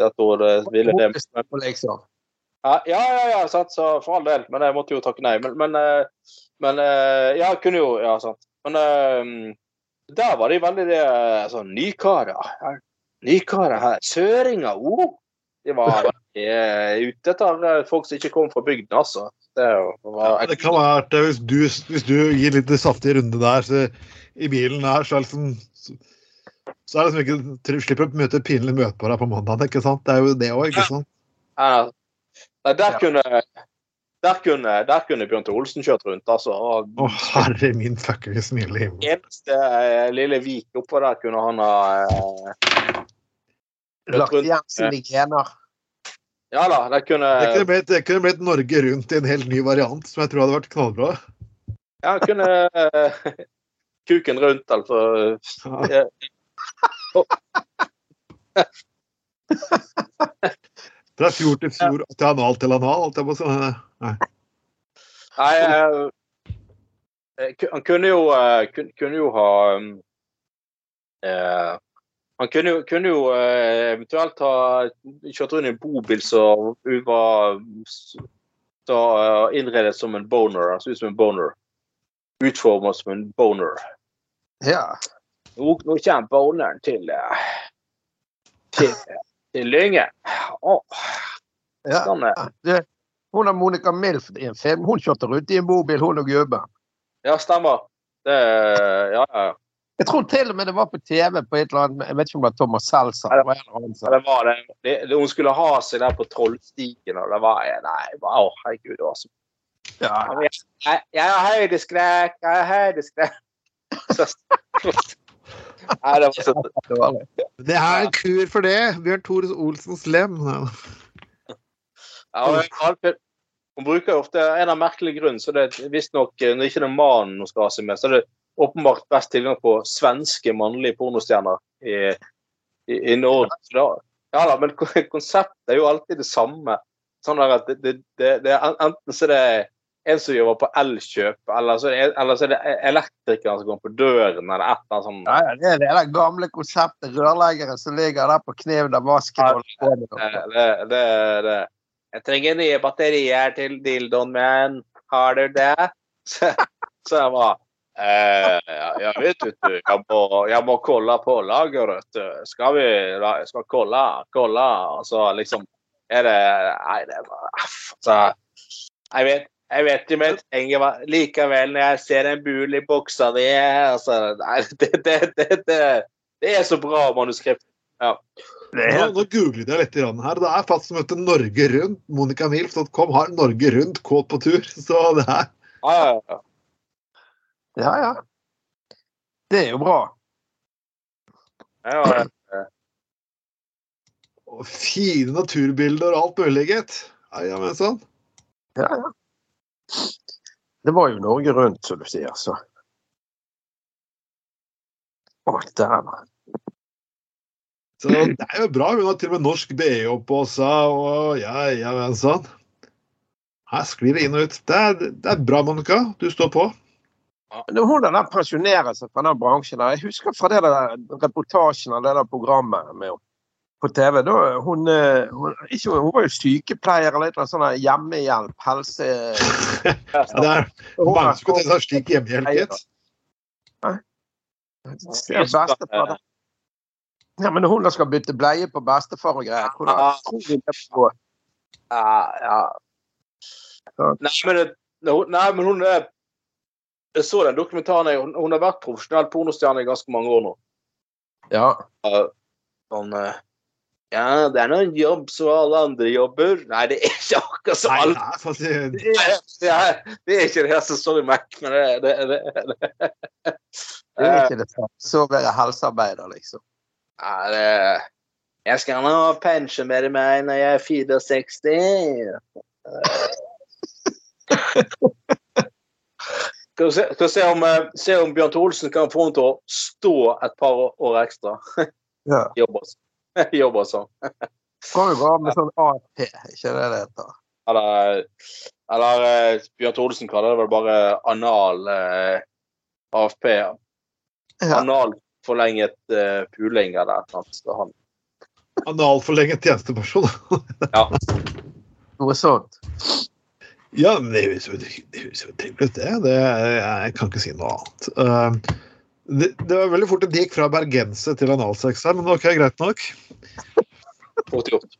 at hun ville det. Ja, ja, ja, sant, så for all del. Men jeg måtte jo takke nei. Men, men, eh, men Ja, jeg kunne jo Ja, sant. Men der var de veldig det, sånn Nykarer. Nykarer her. Søringer. Oh. De var [laughs] veldig eh, ute etter folk som ikke kom fra bygden, altså. Det var Ja, det kan være at hvis du, hvis du gir litt saftig runde der så, i bilen her, så er det liksom så, er det liksom ikke slipper å møte pinlig møte på mandag, ikke sant? Det er jo det òg, ikke sant? Ja. Nei, der kunne der kunne, der kunne Bjørn Tore Olsen kjørt rundt. altså. Å, oh, herre min fuckings snille himmel. eneste eh, lille vik oppå der kunne han ha eh, Lagt igjen sine gener. Ja da, det kunne Det kunne, blitt, det kunne blitt Norge Rundt i en helt ny variant, som jeg tror hadde vært knallbra. Ja, kunne eh, Kuken rundt, altså. Ja. [laughs] [laughs] [laughs] Fra fjord til fjord, til anal til anal, holdt jeg på å si. Nei. Nei, han kunne jo, kunne jo ha eh, Han kunne kunne jo eh, eventuelt ha kjørt rundt i en bobil som var så, eh, innredet som en boner. Altså ut som en boner. Utformet som en boner. Ja. Nå, nå kommer boneren til eh, til, til Lyngen. Åh, ja. sånn er Det, hun har Monica Milf i en film. Hun kjørte rundt i en bobil, hun og gubben. Ja, stemmer. Det, ja, ja. Jeg tror til og med det var på TV på et eller annet Jeg vet ikke om det var Thomas Seltzer. Ja, det- det var det det. det, hun skulle ha seg der på Trollstigen, og det var Nei, å herregud, det var så Ja. Jeg, jeg har høydeskrekk, jeg har høydeskrekk. [laughs] Nei, det var sånn. det var det. Det er en kur for det. Bjørn Tore Olsens lem. Ja, Hun bruker ofte en av merkelige grunn, så det er visstnok Når ikke det er mannen hun skal ha seg med, så er det åpenbart best tilgang på svenske mannlige pornostjerner i, i, i Norden. Da, ja da, men konseptet er jo alltid det samme. Sånn at det, det, det, det Enten så er det en som jobber på Elkjøp, eller så er eller så er det elektrikeren som går på døren, eller et eller annet sånt. Ja, ja, det er det der gamle konseptet. Rørleggeren som ligger der på kne under vasken. Ja, Det, det, det. Jeg trenger nye batterier til dildoen min. Har du det? [laughs] Så, så jeg var eh, ja, vet du, jeg må, jeg må kolla på lageret. Skal vi skal kolla, kolla? Og så liksom er det Nei, det var altså, Jeg vet jeg vet jo, men jeg likevel når jeg ser en bul i buksa di altså, Nei, [laughs] det, det, det, det, det er så bra manuskript. Ja. Nå, nå googlet jeg litt her. Det er faktisk som heter Norge Rundt. MonicaMilf.com har Norge Rundt kåt på tur. [laughs] Så det er Ja, ja, ja. Ja, ja. Det er jo bra. Ja, ja. Og fine naturbilder og alt mulig, gitt. Ja, ja, men sånn. Ja, ja. Det var jo Norge rundt, som du sier, så. Å, dæven. Så det er jo bra. Hun har til og med norsk BH på seg, og ja, ja, men sånn. Her sklir det inn og ut. Det er, det er bra, Monica. Du står på. Når hun der pensjonerer seg fra den bransjen der, Jeg husker fra det der reportasjen av det der programmet med henne på TV. Da, hun, eh, hun, ikke, hun var jo sykepleier eller noe sånt hjemmehjelp, helse... Ja, det er mange som tenke slik hjemmehjelp, gitt. Ja, men hun skal bytte bleie på bestefar og greier hvordan Ah. Ja, ja. Nei, men, nei, men hun er Jeg så den dokumentaren. Hun, hun har vært profesjonell pornostjerne i ganske mange år nå. Ja. Sånn eh, Ja, det er nå en jobb som alle andre jobber. Nei, det er ikke akkurat som Nei, alle det er det er, det er, det er ikke det som står i Mac, men det, det, det, det, Det er ikke det samme. Så være helsearbeider, liksom. Ja, det Jeg skal nå pensjonere meg når jeg er 64. [laughs] Skal vi se, skal vi se, om, eh, se om Bjørn Thor Olsen kan få henne til å stå et par år ekstra. Ja. Jobbe. Jobbe som. Kan jo være med sånn AP, ikke det det heter? Eller, eller eh, Bjørn Thoresen kaller det vel bare anal eh, AFP. Ja. Anal forlenget eh, puling eller et eller annet. Så han, analforlenget tjenesteperson. Noe sånt. Ja, det høres jo det høres jo trivelig ut, det. det. Jeg kan ikke si noe annet. Uh, det, det var veldig fort at det gikk fra bergense til analsex her, men ok, greit nok. fort gjort.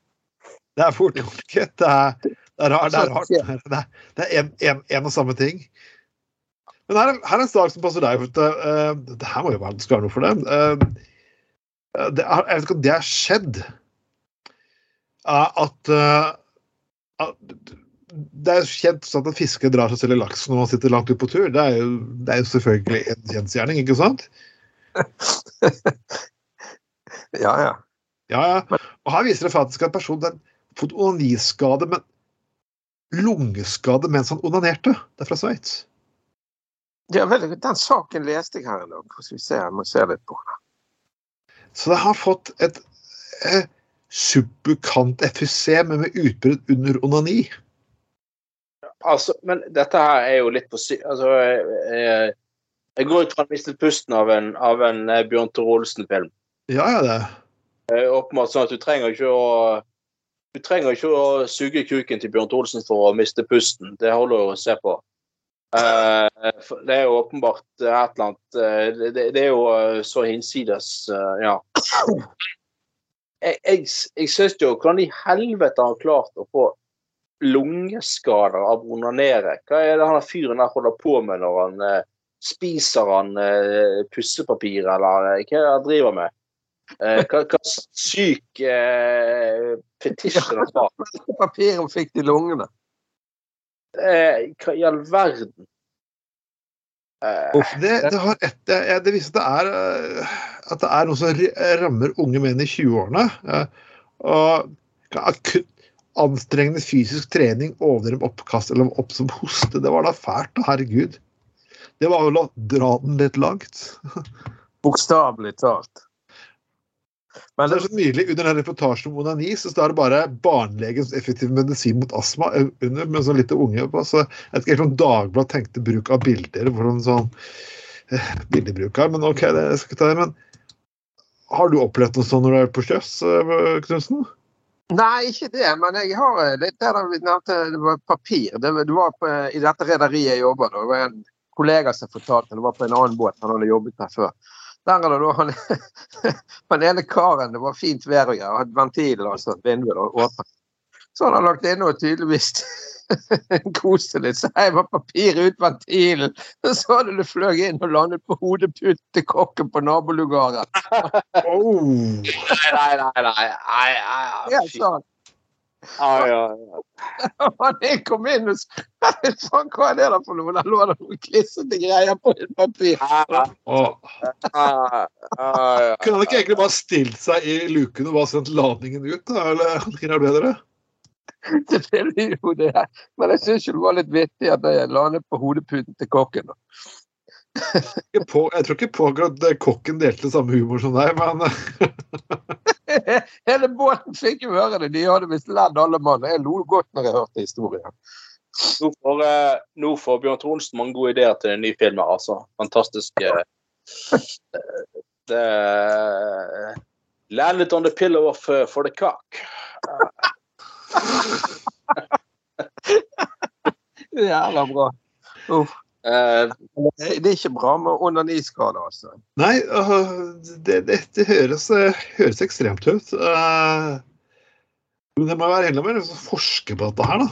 Det er fort gjort. gitt. Det er, det er rart. Det er, rart. Det er, det er en, en, en og samme ting. Men her, er- her er en sak som passer deg. For at, uh, det her må jo være skal være noe for det. Uh, det er, jeg vet ikke om det har skjedd. Uh, at, uh, at Det er kjent sånn at fiskere drar seg selv i laksen når man sitter langt ute på tur. Det er jo, det er jo selvfølgelig en kjensgjerning, ikke sant? [laughs] Ja, ja. Ja, ja. Og her viser det faktisk at personen har fått onaniskade, men lungeskade mens han onanerte. Det er fra Sveits. ja vel, den saken leste jeg her en dag. Skal vi se, jeg må se litt på den. Så det har fått et eh, subukant FUC, men med utbrudd under onani. Altså, men dette her er jo litt på sy... Altså, jeg, jeg går ut fra han mistet pusten av en, av en eh, Bjørn Tore Olsen-film. Ja, ja, det. Eh, Åpenbart sånn at du trenger ikke å du trenger ikke å suge kuken til Bjørn Olsen for å miste pusten. Det holder å se på. Eh, det er jo åpenbart et eller annet eh, det, det er jo eh, så hinsides eh, Ja. Jeg, jeg, jeg syns jo Hvordan i helvete har han klart å få lungeskader av å onanere? Hva er det han fyren der holder på med når han eh, spiser han eh, pussepapir, eller eh, hva er det han driver med? Eh, hva, hva syk eh, fetisj er det han har? [laughs] Papiret fikk de lungene. Eh, hva i all verden? Eh, Det, det, har et, det, det viser at det, er, eh, at det er noe som rammer unge menn i 20-årene. eh, Og anstrengende fysisk trening, overdreven oppkast eller opp som hoste. Det var da fælt, da, herregud. Det var vel å dra den litt langt. [laughs] Bokstavelig talt. Men Det er så nydelig. Under den reportasjen om onani så står det bare 'barnelegens effektive medisin mot astma' under, med sånn lite unge på. Så jeg vet ikke helt om Dagbladet tenkte bruk av bilder for en sånn eh, bildebruk her, men OK, det skal jeg ta det. Men har du opplevd noe sånt når du er på sjøs, eh, Knutsen? Nei, ikke det. Men jeg har litt det der vi nevnte det var papir. Det, det var på, I dette rederiet jeg jobber. Det var en kollega som fortalte det var på en annen båt han hadde jobbet der før. Der er det da han, [laughs] han ene karen, det var fint vær og greier, hadde ventil, altså vinduet åpent. Så han har lagt inn og tydeligvis [laughs] koste litt. Så jeg var papir ut ventilen. Så hadde det fløy inn og landet på hodeputen til kokken på nabolugaren. [laughs] Oh. nei, nei, nei. nei, nei, nei, sånn. Ja, ja. [laughs] Han kom inn og Faen, hva er det da for noe? Der lå det noen klissete greier på et papir. Ah, Og, ah, ja. kunne han ikke egentlig bare stilt seg i luken og bare sendt ladningen ut? da? Eller hva ble det [laughs] Det er jo det. Men jeg syns det var litt vittig at jeg la ned på hodeputen til kokken. jeg tror ikke på at kokken delte samme humor som deg, men [laughs] Hele båten fikk jo høre det. De hadde visst ledd alle mann. Jeg lo godt når jeg hørte historien. Nå får, eh, nå får Bjørn Tronsen mange gode ideer til den nye filmen, altså. Fantastisk. landet Det Landed on the pillow of for the cock. Jævla bra. Uff. Uh, Det er ikke bra med onaniskade, altså. Nei, uh, det, det, det høres, øh, høres ekstremt ut. Uh, Men det må være enda mer å forske på dette her, da.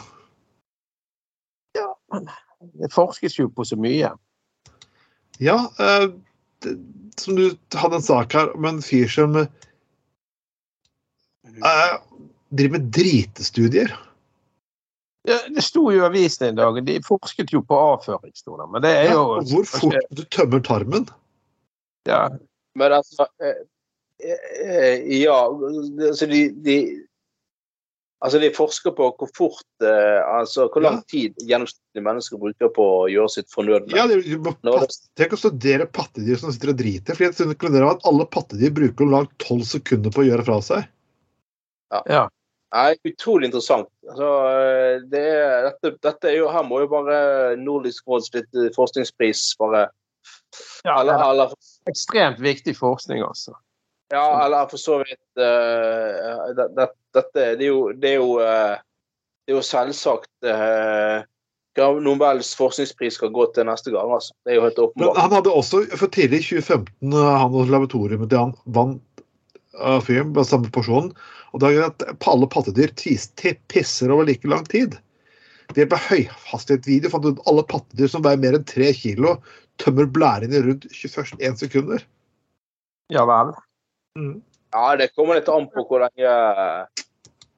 Det forskes jo på så mye. Ja, det, som du hadde en sak her om en fyr som driver med dritestudier. Ja, det sto jo i avisen en dag, de forsket jo på avføring, sto det. Men det er jo ja, hvor fort du tømmer tarmen. ja, men altså eh, eh, Ja, altså de, de Altså, de forsker på hvor fort eh, Altså hvor lang tid gjennomsnittlige mennesker bruker på å gjøre sitt fornødne. Ja, det, Tenk å studere pattedyr som sitter og driter. fordi jeg at alle pattedyr bruker om lag tolv sekunder på å gjøre fra seg. ja. Nei, utrolig interessant. Altså, eh, det er, dette, dette er jo, her må jo bare Nordisk råds litt eh, forskningspris bare ja eller, er eller, ekstremt viktig forskning, altså. ja, eller for så vidt uh, det, det, Dette det er jo Det er jo, uh, det er jo selvsagt uh, Nobels forskningspris skal gå til neste gang, altså. Det er jo helt Men han hadde også, for tidlig i 2015, uh, han og laboratoriet til han vant uh, fyren på samme porsjon. Og da gjør at alle pattedyr pisser over like lang tid. Det hjelp av høyhastighetsvideo fant ut alle pattedyr som veier mer enn 3 kilo, tømmer blærene rundt 21 sekunder. Ja vel. Ja, det kommer litt an på hvor lenge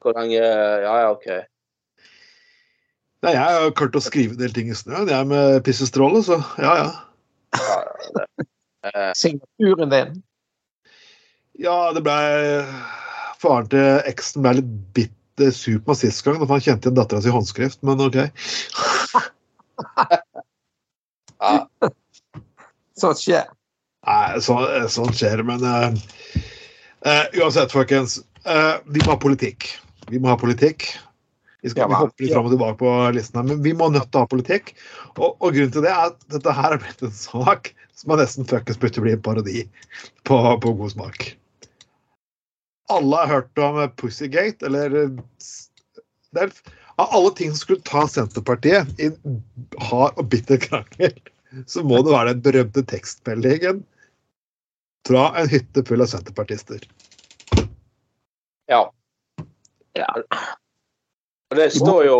Hvor lenge Ja, ja, OK. Nei, jeg har klart å skrive en del ting i snøen, jeg med pissestråle, så ja, ja. Ja, ja, det. Eh, Signaturen din. Ja, det ble Faren til eksen ble litt bitt eh, sur på meg sist gang, da han kjente igjen dattera si håndskrift, men OK. [laughs] ja. Sånt skjer. Nei, så, sånt skjer, men uh, uh, uansett, folkens. Uh, vi må ha politikk. Vi må ha politikk. Vi skal Ja, hoppe litt fram og tilbake på listen her, men vi må nødt til å ha politikk. Og, og grunnen til det er at dette her er blitt en sak som er nesten fuckings burde bli en parodi på, på god smak. Alle har hørt om Pussygate, eller eh, s- det er, Av alle ting som skulle ta Senterpartiet i hard og bitter krangel, så må det være den berømte tekstmeldingen fra en hytte full av senterpartister. ja. Ja. Og det står jo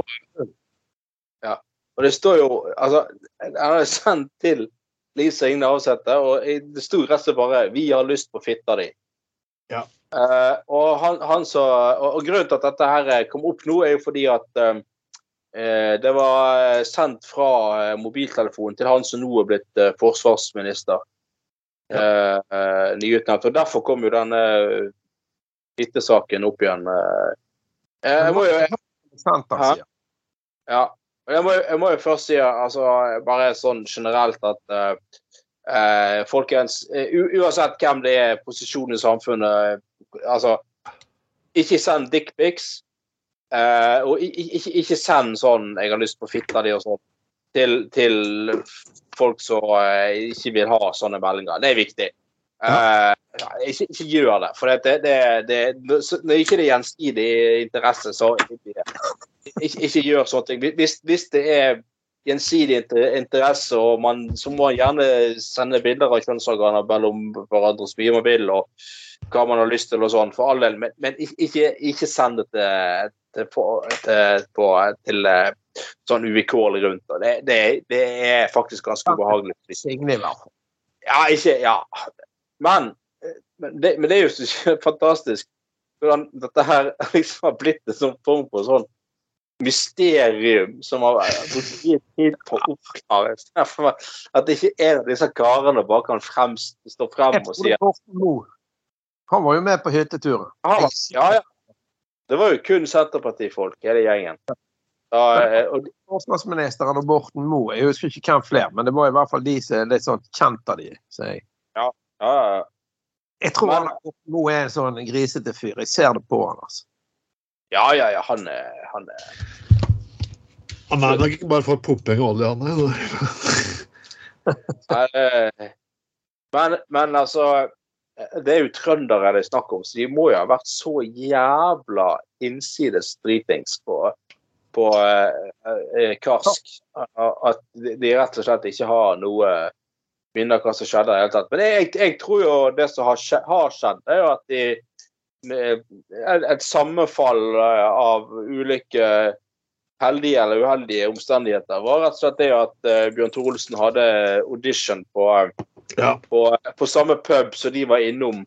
Ja. Og det står jo Altså, han har sendt til Lise Signe Avsette, og det sto rett og slett bare 'Vi har lyst på fitta di'. Ja. Eh, og, han, han så, og, og grunnen til at dette her kom opp nå, er jo fordi at eh, eh, det var sendt fra eh, mobiltelefonen til han som nå er blitt uh, forsvarsminister. Ja. eh, nyutnevnt. Og derfor kom jo denne hyttesaken opp igjen. eh. Eh, jeg må jo jeg, ja. Jeg må, jeg må jo først si altså, bare sånn generelt at eh, eh, folkens, eh, uansett hvem det er, posisjonen i samfunnet Altså, ikke send dickpics. Uh, og i- i- ikke, ikke send sånn 'jeg har lyst på fitta di' og sånn til, til folk som uh, ikke vil ha sånne meldinger. Det er viktig. Eh, ja, ikke, ikke gjør det. For det, det, det, det, når ikke det er gjensidig interesse, så ikke, ikke, ikke gjør sånne ting. Hvis, hvis det er gjensidig interesse, og man, så må man gjerne sende bilder av kjønnsorganer mellom hverandre så mye man vil, og hva man har lyst til og sånn, for all del. Men, men ikke, ikke send det til, til, på, til, på, til eh, sånn uvilkårlig rundt. Og det, det, det er faktisk ganske ubehagelig. Ja, ikke Ja. Men, men, det, men det er jo [laughs] fantastisk hvordan dette her [laughs] liksom har blitt en sånn form for sånn mysterium som har brukt tid på å oppklare. [laughs] At ikke en av disse karene bare kan fremst stå frem og si at. Han var jo med på hytteturen. var, ja, ja. Det var jo kun Senterpartifolk, hele gjengen. Ja, eh, og, Forsvarsministeren og Borten Moe. Jeg husker ikke hvem flere, men det var i hvert fall de som er litt sånn kjent av de. sier jeg, ja, ja. ja. jeg tror Men- han Borten Moe er en sånn grisete fyr. Jeg ser det på han, altså. ja, ja, ja, han er, han er Han er nok ikke bare for pumping av olje, han er. [laughs] Eh, Men, men altså Det er jo trøndere det er snakk om, så de må jo ha vært så jævla innsides dritings på, på eh, eh, Karsk at de rett og slett ikke har noe minner hva som skjedde i hele tatt. Men jeg, jeg tror jo det som har skjedd, har skjedd er jo at de et, sammenfall eh, av ulike heldige eller uheldige omstendigheter var rett og slett det at eh, Bjørn Tore Olsen hadde audition på, Ja. på, på samme pub som de var innom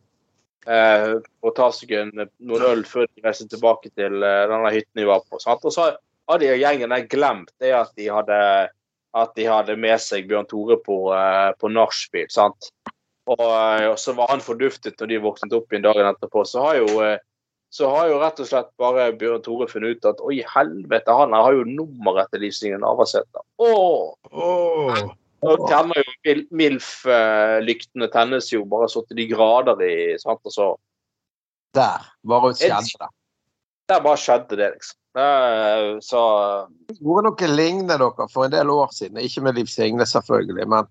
eh, og ta seg en, noen øl før de reiste tilbake til eh, denne hytten de var på. Sant? Og så hadde gjengen der glemt det at de hadde, at de hadde med seg Bjørn Tore på, eh, på nachspiel. sant? Og, eh, og så var han forduftet når de våknet opp igjen dagen etterpå. Så har jo eh, så har jo rett og slett bare Bjørn Tore funnet ut at oi, helvete, han har jo nummeret til Liv Signe Navarsete. Åh! Åh. Og tenner jo MILF-lyktene tennes jo bare så til de grader i sant? Og så Der. Bare skjedde det. Der bare skjedde det, liksom. Så gjorde noe lignende dere for en del år siden. Ikke med Liv Signe, selvfølgelig. Men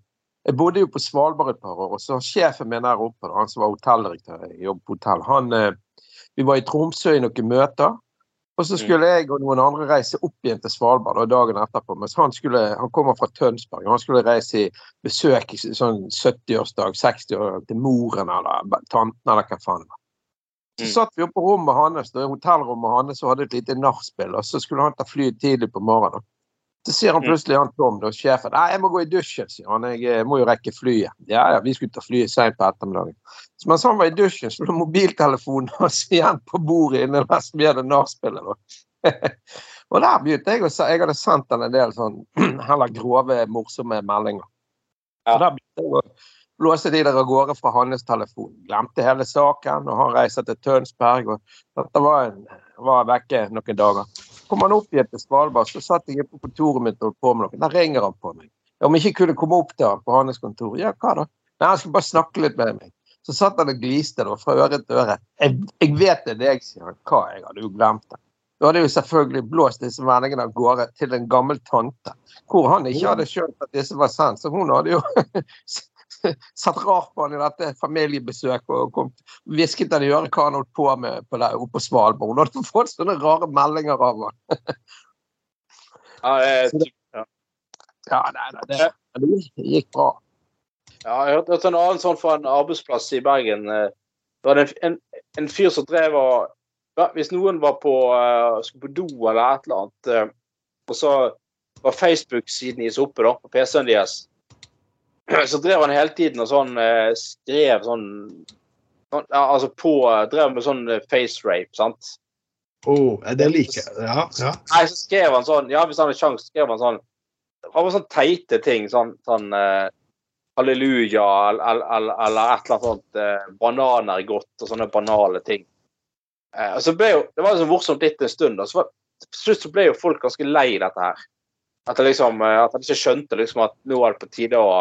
jeg bodde jo på Svalbard et par år, og så sjefen min der oppe, han som var hotelldirektør, i jobbet på hotell, han eh, Vi var i Tromsø i noen møter. Og så skulle jeg og noen andre reise opp igjen til Svalbard da, dagen etterpå. Mens han, skulle, han kommer fra Tønsberg. og Han skulle reise i besøk i sånn 70-årsdag, 60-årsdag til moren eller tanten eller hva faen. Så Mm. satt vi oppe på rommet hans, hotellrommet hans og hadde et lite nachspiel. Og så skulle han ta fly tidlig på morgenen. Så sier han Mm. plutselig han Tom, da, sjefen, nei, jeg må gå i dusjen, sier han. Jeg eh, må jo rekke flyet. Ja, ja, vi skulle ta flyet seint på ettermiddagen. Så mens han var i dusjen, så lå mobiltelefonen hans [laughs] igjen på bordet inne der som hadde nachspielet. [laughs] og der begynte jeg å se Jeg hadde sendt han en del sånn [clears throat] heller grove, morsomme meldinger. Ja. Så der begynte jeg å blåse de der av gårde fra hans telefon. Glemte hele saken, og han reiser til Tønsberg. og Dette var, en, var vekke noen dager. Kom han opp igjen til Svalbard, så satt jeg på kontoret mitt og holdt på med noe. Der ringer han på meg. Om jeg ikke kunne komme opp til han på hans kontor. Ja, hva da? Nei, Han skulle bare snakke litt med meg. Så satt han og gliste da, fra øre til øre. Jeg, jeg vet det er deg, sier. Hva, jeg hadde jo glemt det. Da hadde jeg jo selvfølgelig blåst disse vendingene av gårde til en gammel tante, hvor han ikke hadde skjønt at disse var sendt. Så hun hadde jo [laughs] [laughs] satt rart på han i dette familiebesøket og kom, hvisket han i øret hva han holdt på med på der, oppe på Svalbard. Hun hadde fått sånne rare meldinger av han. [laughs] ja, det- Ja, nei, nei, det, det gikk bra. ja, jeg hørte hørte en annen sånn fra en arbeidsplass i Bergen. eh, Det var en, en, en fyr som drev og Hvis noen var på, eh, skulle på do eller et eller annet, eh, og så var Facebook-siden deres oppe da, på PC-en deres, så drev han hele tiden og sånn eh, skrev sånn sånn, altså på Drev med sånn eh, face rape, sant? Ja, det liker jeg. Ja, ja. Nei, så skrev han sånn Ja, hvis han hadde sjanse, skrev han sånn Han var sånn teite ting. Sånn, sånn uh, halleluja eller, eller, eller et eller annet sånt. Uh, bananer er godt og sånne banale ting. Uh, og så ble jo, Det var liksom morsomt litt en stund. Og så var, til slutt så ble jo folk ganske lei dette her. At det liksom, eh, at han ikke skjønte liksom at nå er det på tide å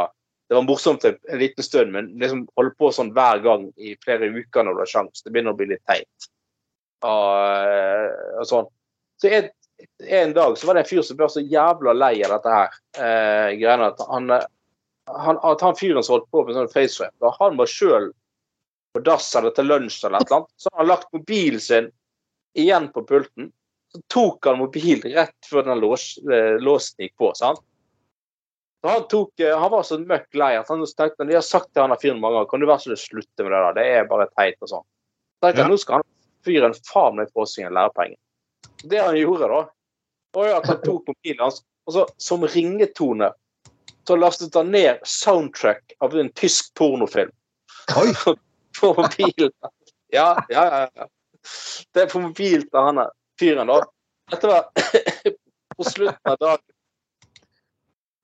Det var morsomt en, en liten stund, men liksom holde på sånn hver gang i flere uker når du har sjanse. Det begynner å bli litt teit. Og, eh, og sånn. Så en, en dag så var det en fyr som ble så jævla lei av dette her. Eh, greiene at han, eh, han, at han fyren som holdt på med sånn facerap, da han var sjøl på dass eller til lunsj eller et eller annet, så hadde han lagt mobilen sin igjen på pulten. Så tok han mobilen rett før den lås, eh, låsen gikk på. sant? Så han, tok, eh, han var så møkk lei at han tenkte de har sagt til han fyren mange ganger kan du være så slutte med det der, det er bare teit og sånn. Så tenkte Ja. Nå skal han fyren faen meg få seg en lærepenge. Det han gjorde da, var jo at han tok mobilen hans, og så som ringetone så lastet han ned soundtrack av en tysk pornofilm Oi! [laughs] på mobilen. Ja, ja, ja. Det er på mobilen til han fyren, da. Dette var [clears throat] på slutten av dagen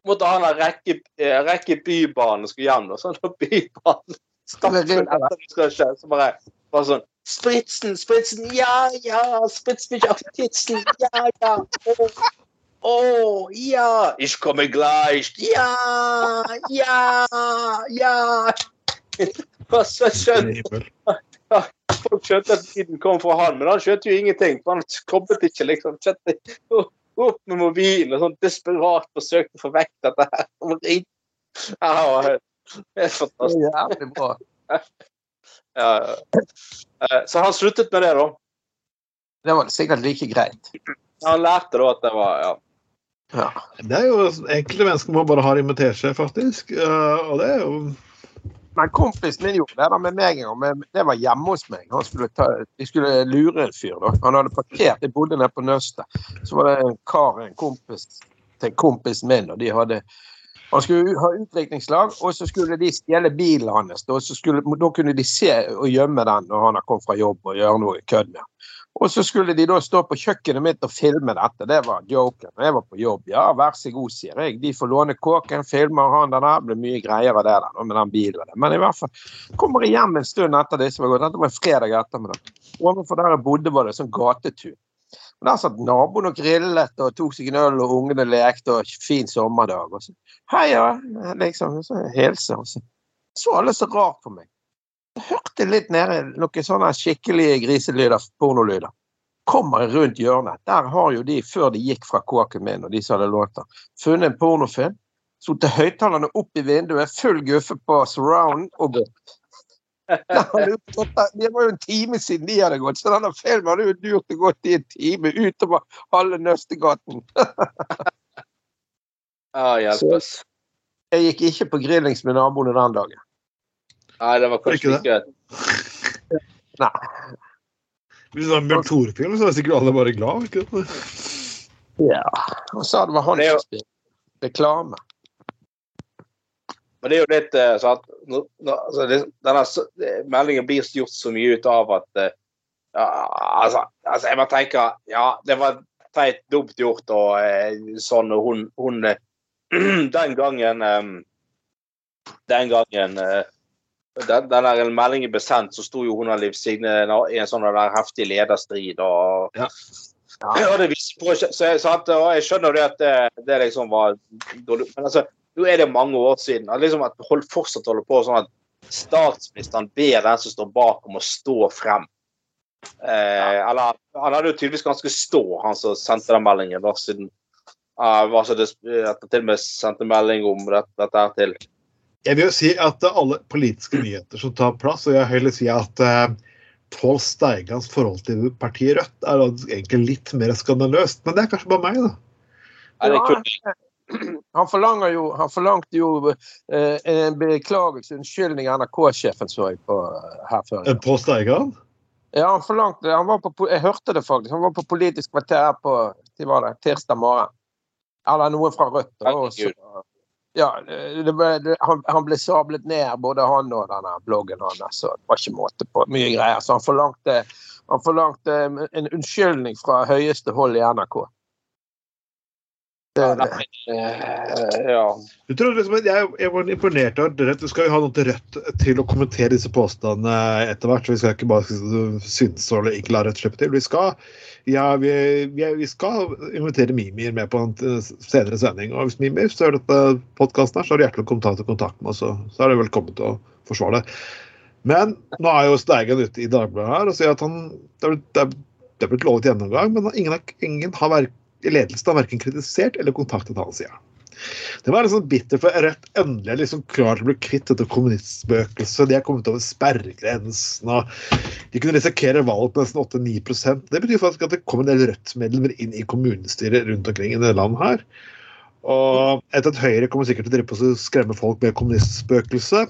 måtte han ha rekke, eh, rekke Bybanen og skulle hjem. Og sånn, og Bybanen stappfull etter det skal skje. Så bare, bare sånn Spritzen, Spritzen, ja, ja! spritz mich auf ja, ja! Å, oh, ja! Ich komme gleich! Ja, ja, ja! Og så skjønte folk skjønte at tiden kom fra han, men han skjønte jo ingenting. for Han koblet ikke, liksom. Skjønte, opp med mobilen og sånn desperat forsøkte å få vekk dette her. [laughs] Ja, det er fantastisk. Jævlig bra. [laughs] Ja. Eh, Så han sluttet med det, da. Det var sikkert like greit. Han lærte da at det var ja. Ja. Det er jo enkelte mennesker må bare ha invitert seg, faktisk. Eh, og det er jo Men kompisen min gjorde det der med meg en gang. Det var hjemme hos meg. Skulle ta, de skulle lure en fyr. da. Han hadde parkert. Jeg bodde nede på Nøstet. Så var det en kar, en kompis til kompisen min, og de hadde han skulle ha utdrikningslag, og så skulle de stjele bilen hans. Da, skulle, da kunne de se og gjemme den når han har kommet fra jobb og gjøre noe kødd med. Og så skulle de da stå på kjøkkenet mitt og filme dette. Det var joken. Jeg var på jobb, ja, vær så god, sier jeg. De får låne kåken, filmer han den der. Blir mye greier av det der med den bilen. Men i hvert fall kommer jeg hjem en stund etter disse var gått. Dette var en fredag ettermiddag. Overfor der jeg bodde, var det sånn gatetun. Og Der satt naboen og grillet og tok seg en øl, og ungene lekte, og fin sommerdag. Og så, heia, liksom. Så hilse. Og så så alle så rart på meg. Hørte litt nede noen sånne skikkelige griselyder, pornolyder. Kommer rundt hjørnet. Der har jo de, før de gikk fra kåken min, og de som hadde lånt den, funnet en pornofilm. Satte høyttalerne opp i vinduet, full guffe på surround og gått. [laughs] Det var jo en time siden de hadde gått, så denne filmen hadde jo durt og gått i en time utover halve Nøstegaten. [laughs] Ja, hjelpes. Jeg gikk ikke på grillings med naboene den dagen. Nei, det var kanskje Ikke ikke [laughs] Nei. Hvis det var en Bjørn Tore-film, så er sikkert alle bare glad. ikke sant? Ja. Han sa det var han jo- som spilte. Reklame. Men det er jo litt eh, sånn at altså, denne meldingen blir gjort så mye ut av at eh, ja, altså, altså, Jeg bare tenker Ja, det var teit dumt gjort og eh, sånn, og hun, hun [clears throat] Den gangen Den gangen den, den meldingen ble sendt, så sto jo hun og Liv Signe i en sånn der heftig lederstrid. og Ja. Ja, det på, så jeg, så at, og jeg skjønner det at det, det liksom var dårlig. Men altså, nå er det mange år siden. At liksom at hold, fortsatt holder på sånn at statsministeren ber den som står bak, om å stå frem. Eh, eller Han hadde jo tydeligvis ganske stå, han som sendte den meldingen. da, siden uh, var så det, at han til og med sendte melding om dette, dette her til Jeg vil jo si at alle politiske nyheter som tar plass, og jeg vil heller si at eh, Pål Steigans forhold til partiet Rødt er egentlig litt mer skandaløst. Men det er kanskje bare meg, da. Nei, det Ja, kunne, Han, forlanger jo, han forlangte jo eh, en beklagelse, unnskyldning, NRK-sjefen så jeg på eh, her før. Eh, Pål Steigan? Ja, han forlangte det. Han var på, jeg hørte det faktisk. Han var på Politisk kvarter her på var det, tirsdag morgen. Eller noen fra Rødt. da, og så- Ja, ble, han, han ble sablet ned, både han og denne bloggen hans. Så det var ikke måte på. Mye greier. Så han forlangte, han forlangte en unnskyldning fra høyeste hold i NRK. Det, det, eh, ja. Jeg, tror liksom, jeg, jeg var imponert av Rødt. Du skal jo ha noe til Rødt til å kommentere disse påstandene etter hvert. så Vi skal ikke bare synes eller ikke la Rødt slippe til. Vi skal, ja, vi, vi, vi skal invitere Mimir med på en eh, senere sending. Og hvis Mimir ser dette podkasten her, så er du hjertelig velkommen til å ta kontakt med oss. Så er du velkommen til å forsvare det. Men nå er jo Steigen ute i Dagbladet her og sier at han det er, blitt- lovet gjennomgang, men ingen, har- ingen har verk, i ledelsen har verken kritisert eller kontaktet han, sier. Det var liksom bitter, for Rødt endelig er liksom klar til å bli kvitt dette kommunistspøkelset. De er kommet over sperregrensen, og de kunne risikere valg på nesten 8-9% Det betyr faktisk at det kom en del Rødt-medlemmer inn i kommunestyret rundt omkring i dette landet her. Og etter at Høyre kommer sikkert til å drive på å skremme folk med kommunistspøkelse.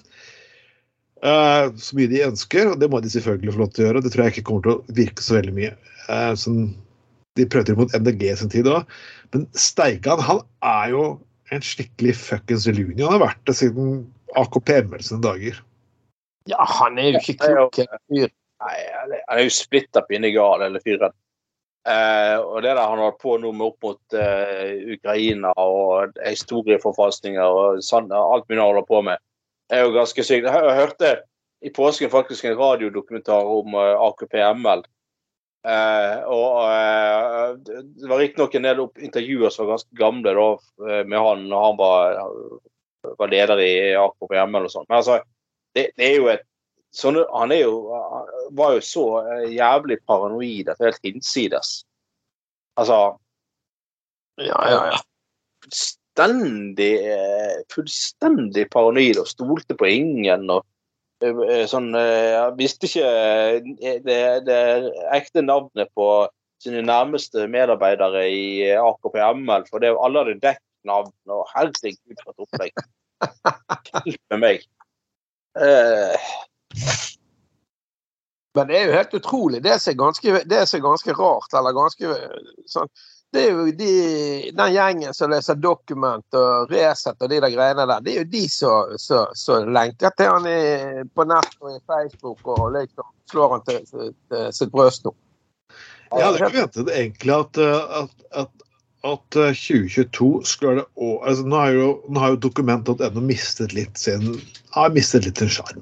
eh, så mye de ønsker, og det må de selvfølgelig få lov til å gjøre. Det tror jeg ikke kommer til å virke så veldig mye. Sånn de prøvde mot MDG sin tid òg. Men Steigan han er jo en skikkelig fuckings luni. Han har vært det siden AKP-ML sine dager. ja, han er jo ikke klok. Nei, han er- jo splitta pinnegal, hele fyren. Eh, og det der han holdt på nå med opp mot eh, Ukraina og historieforfalskninger og sånn, alt mulig han holder på med, er jo ganske sykt. Jeg, jeg hørte i påsken faktisk en radiodokumentar om eh, AKP-ML. Eh, og eh, det var riktignok en del intervjuer som var ganske gamle da, eh, med han når han var, var leder i AKP-ML og sånn. Men altså, det, det er jo et sånn, Han er jo, var jo så jævlig paranoid at helt hinsides. Altså Ja, ja, ja. fullstendig, fullstendig paranoid og stolte på ingen. og sånn, eh, Jeg visste ikke eh, det, det ekte navnet på sine nærmeste medarbeidere i AKP-ML, for det, alle hadde dekknavn. og Herregud, for et opplegg. Hjelpe meg. Eh, Men det er jo helt utrolig. Det som er ganske, det som er ganske rart, eller ganske sånn Det er jo de, den gjengen som leser Dokument og Resett og de der greiene der. Det er jo de som, lenker til han i, på nett og i Facebook og liksom slår han til, til, til sitt bryst nå. Jeg hadde ventet egentlig at, eh, at, at, at eh, 2022 skulle være det år altså, Nå har jo, nå har jo dokument.no mistet litt sin har mistet litt sin sjarm.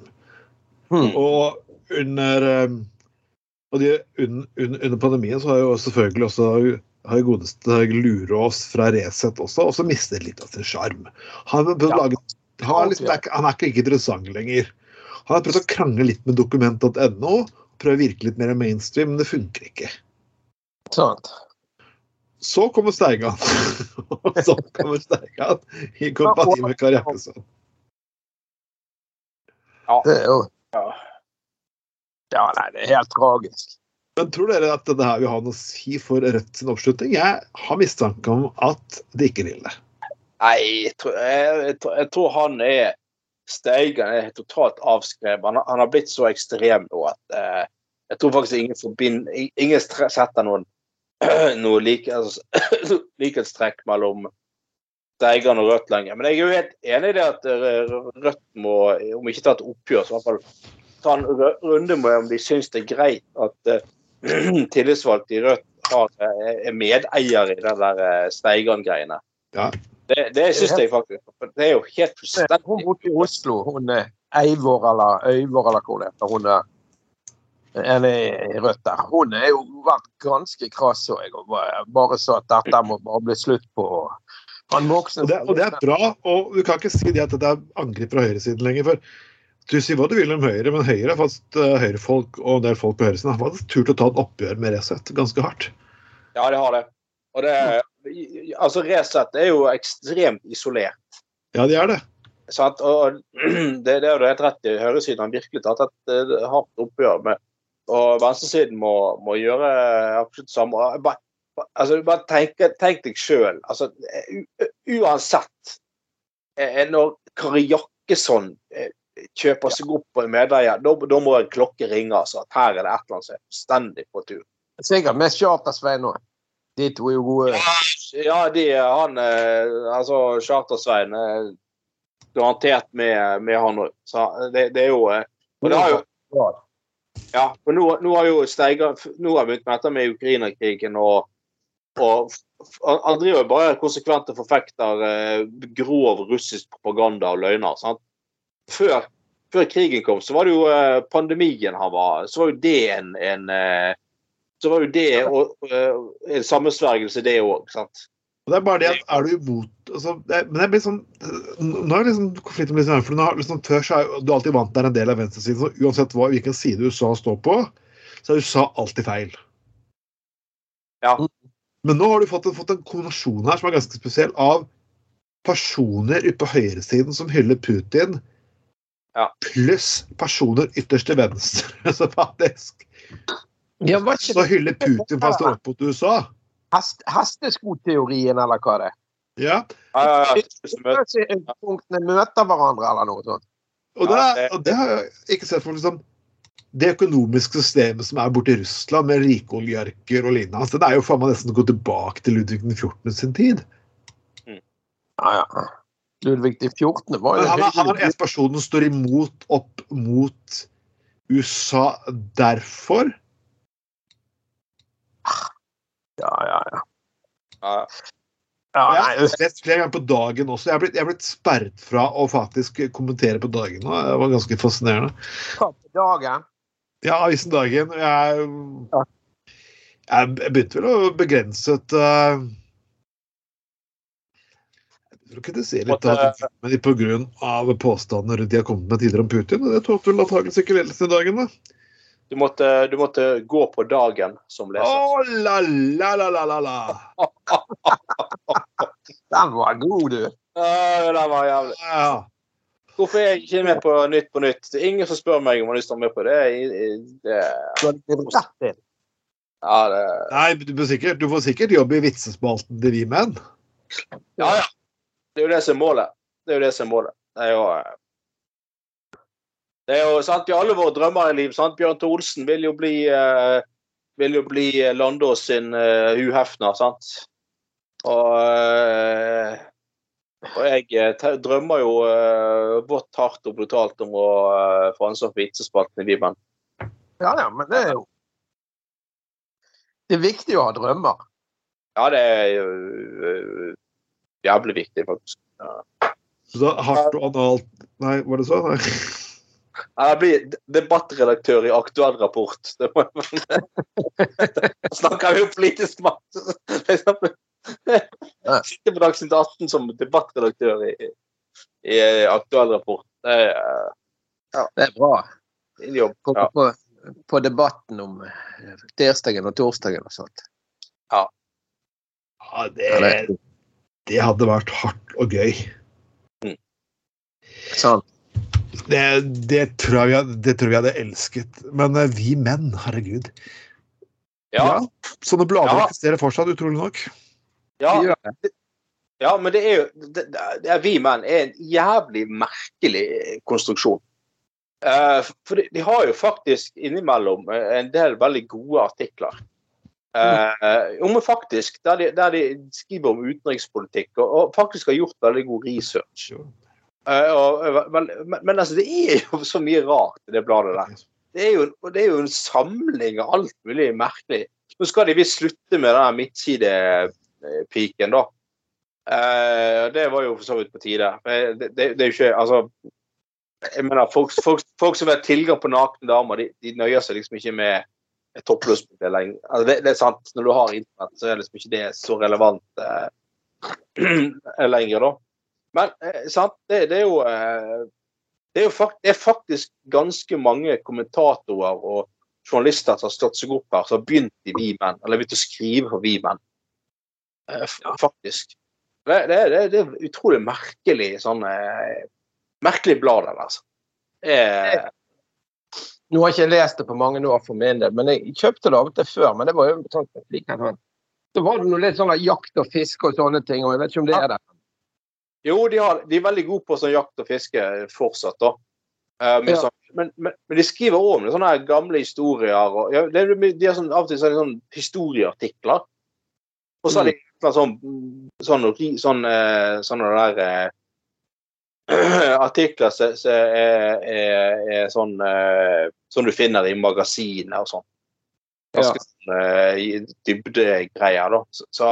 Hmm. Og under eh, og de, un, un, under pandemien så har jo selvfølgelig også har godeste Lurås fra Resett også, også mistet litt av sin sjarm. Han, Ja. han, han er ikke interessant lenger. Han har prøvd å krangle litt med dokument.no, prøve å virke litt mer mainstream, men det funker ikke. Sant. Så kommer Steigan. Og [laughs] så kommer Steigan i kompani med Kari Jakkesson. Det er jo ja. Ja, nei, det er helt tragisk. Men tror dere at dette her vil ha noe å si for Rødt sin oppslutning? Jeg har mistanke om at det ikke vil det. Nei, jeg tror, han er Steigen er totalt avskrevet. Han, han har blitt så ekstrem nå at eh, jeg tror faktisk ingen forbind, ingen setter noen [clears throat] noe like, altså, [clears throat] likhetstrekk mellom Steigen og Rødt lenger. Men jeg er jo helt enig i det at eh, Rødt må, om ikke ta et oppgjør, så i hvert fall ta en runde med om de syns det er greit at eh, [clears throat] tillitsvalgte i Rødt har, eh, er medeier i den der eh, Steigan-greiene. Ja. Det, det syns jeg faktisk. Det er jo helt Hun fullstendig bor i Oslo. Hun er Eivor eller Øyvor eller hvor det heter. Hun er en i Rødt der. Hun er jo vært ganske krass òg, og bare- så sa at dette må bare bli slutt på. Han voksne Og det, og det er bra, og du kan ikke si det at det er angrep fra høyresiden lenger. for du sier hva du vil om Høyre, men Høyre har faktisk Høyre-folk og en del folk på høyresiden har faktisk turt å ta et oppgjør med Resett ganske hardt. Ja, det har det. Og det Altså, Resett er jo ekstremt isolert. Ja, de er det. Sant? Og [clears throat] det, det er jo helt rett i. Høyresiden har virkelig tatt et eh, hardt oppgjør med Og venstresiden må, må gjøre absolutt samme. Bare, altså, bare tenk, tenk deg sjøl. Altså, uansett eh, Når Kari Jakkesson eh, kjøper seg opp på en medeier, da, da må en klokke ringe. Altså, at her er det et eller annet som er fullstendig på tur. Sikkert med Charter-Svein nå. De to er jo gode. Ja, de, han eh, Altså, Charter-Svein eh, garantert med, med han òg. Så det, det er jo eh, Og det har jo Ja, for nå, nå har jo Steiger Nå har vi begynt med dette med Ukraina-krigen og og han driver bare konsekvent og forfekter eh, grov russisk propaganda og løgner. sant? Før, før krigen kom, så var det jo eh, pandemien han var Så var jo det en, en eh, Så var jo det eh, en sammensvergelse, det òg. Det er bare det at er du imot altså, det, Men det blir sånn Nå er liksom konflikten blitt sånn, for nå har, liksom, Før så er du alltid vant til en del av venstresiden. Så uansett hva, hvilken side USA står på, så er USA alltid feil. Ja. Men nå har du fått fått en kombinasjon her som er ganske spesiell, av personer ute på høyresiden som hyller Putin, Ja. pluss personer ytterst til venstre. [laughs] Så faktisk Ja, var ikke så hyller Putin for å stå opp mot USA. hest, hesteskoteorien, eller hva det er? Ja, Ja, ja, ja. Punktene møter hverandre, eller noe sånt. Og det, og det har jeg ikke sett for liksom, Det økonomiske systemet som er borte i Russland, med rike oligarker og lignende, altså, det er jo faen meg nesten å gå tilbake til Ludvig den 14. sin tid. Ja, ja. Ludvig den 14. var jo han han er hyggelig. en person som står imot opp mot USA derfor. Ja, ja, ja. Ja. ja Jeg nei, har lest flere ganger på dagen også. Jeg er blitt, jeg er blitt sperret fra å faktisk kommentere på dagen nå. Det var ganske fascinerende. på dagen? Ja, avisen Dagen. Jeg, jeg begynte vel å begrenset uh, Jeg tror kritisere litt av grunn av påstandene rundt de har kommet med tidligere om Putin. og Det tålte vel antakeligvis ikke ledelsen i dagen, da. Du, måtte, du måtte gå på dagen som leser. Å, la, la, la, la, la, la. [laughs] Den var god, du. Ja, den var jævlig. Ja. Hvorfor er jeg ikke med på Nytt på Nytt? Det er ingen som spør meg om jeg har lyst til å være med på det. det det, inn. ja, det Nei, du, får sikkert, du får sikkert jobb i vitsespalten til Vi menn. ja, ja. Det er jo det som er målet. Det er jo det som er målet. Det er jo eh, det er jo sant, i alle våre drømmer i liv. sant? Bjørn Thor Olsen vil jo bli uh, vil jo bli eh, Landås sin uh, uhefner, sant? Og, uh, og jeg drømmer jo uh, vått, hardt og brutalt om å uh, få ansvar for vitsespalten i Bibelen. Ja, ja, men det er jo Det er viktig å ha drømmer. Ja, det er jo jævlig viktig, faktisk. Så da hardt og analt Nei, var det så? Nei. Jeg blir debattredaktør i Aktuell rapport. Det må jeg snakker vi jo politisk makt. Sitter. Sitte på Dagsnytt 18 som debattredaktør i, i Aktuell rapport. Det er øh, Det er bra. en jobb. På, Ja. på, på debatten om eh, tirsdagen og torsdagen og sånt. Ja, Ja, det, det- det hadde vært hardt og gøy. Sånn. Det, det, tror jeg vi hadde, det tror jeg vi hadde elsket. Men eh, vi menn, herregud. Ja, Sånne blader Ja. eksisterer fortsatt, utrolig nok. ja, ja, men det er jo det, det er Vi menn er en jævlig merkelig konstruksjon. Uh, for de, de har jo faktisk innimellom eh, en del veldig gode artikler. Eh, om faktisk, der de, der de skriver om utenrikspolitikk og, og faktisk har gjort veldig god research. Eh, og, men, men, men altså, det er jo så mye rart i det bladet der. Det er, jo, det er jo en samling av alt mulig merkelig. Nå skal de visst slutte med den midtsidepiken, da. Eh, det var jo for så vidt på tide. Men Det, det, det er jo ikke Altså jeg mener, folk, folk, folk som har tilgang på nakne damer, de, de nøyer seg liksom ikke med et toppløsbilde lenger. Altså det, det er sant, når du har internett, så er liksom ikke det så relevant eh, [clears throat] lenger, da. Men eh, sant, det, det er jo eh, det er jo fakt, det er faktisk ganske mange kommentatorer og journalister som har stått seg opp her, som har begynt i Vimen, eller begynt å skrive for Vimen. Eh, Faktisk. Det, det, det, det er utrolig merkelig sånn eh, Merkelig blad, der, altså. Eh, Nå har jeg ikke lest det på mange år for min del, men jeg kjøpte det av og til før. Men det var jo sånn sånn. Så var det noe litt sånn jakt og fiske og sånne ting, og jeg vet ikke om det er det. jo, de, har, de er veldig gode på sånn jakt og fiske fortsatt, da. Eh, med Ja. sånn, men, men, men de skriver òg om det, sånne gamle historier. Og, ja, det, de har sånn, av og til så er sånn historieartikler. Og så har de sånn, sånn, sånn, sånn, sånn sånne der eh, [clears throat] artikler som er, er, er sånn eh, som du finner i magasiner og sånn. Ganske sånn eh, dybdegreier, da. Så, så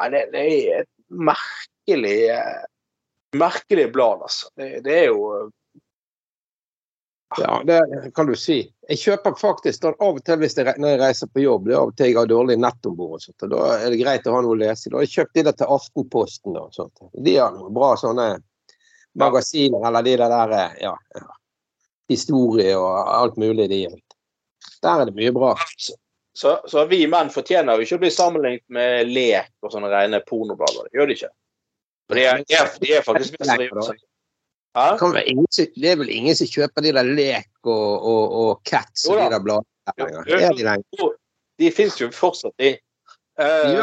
nei, det, det er et merkelig eh, merkelig blad, altså. Det, det er jo Ja, det kan du si. Jeg kjøper faktisk av og til hvis jeg, når jeg reiser på jobb. Det er av og til jeg har dårlig nett om bord. Da er det greit å ha noe å lese. Da har jeg kjøpt de der til Aftenposten. Og sånt. De har noe bra sånne magasiner, eller de der, der ja, historie og alt mulig de. Der er det mye bra. så, så vi menn fortjener jo ikke å bli sammenlignet med lek og sånne rene pornoblader. Det gjør de ikke. For de er, de er, de er faktisk mer seriøse. Det, er vel ingen som kjøper de der Lek og, og, og Cats og de der bladene de De fins jo fortsatt, de. Uh,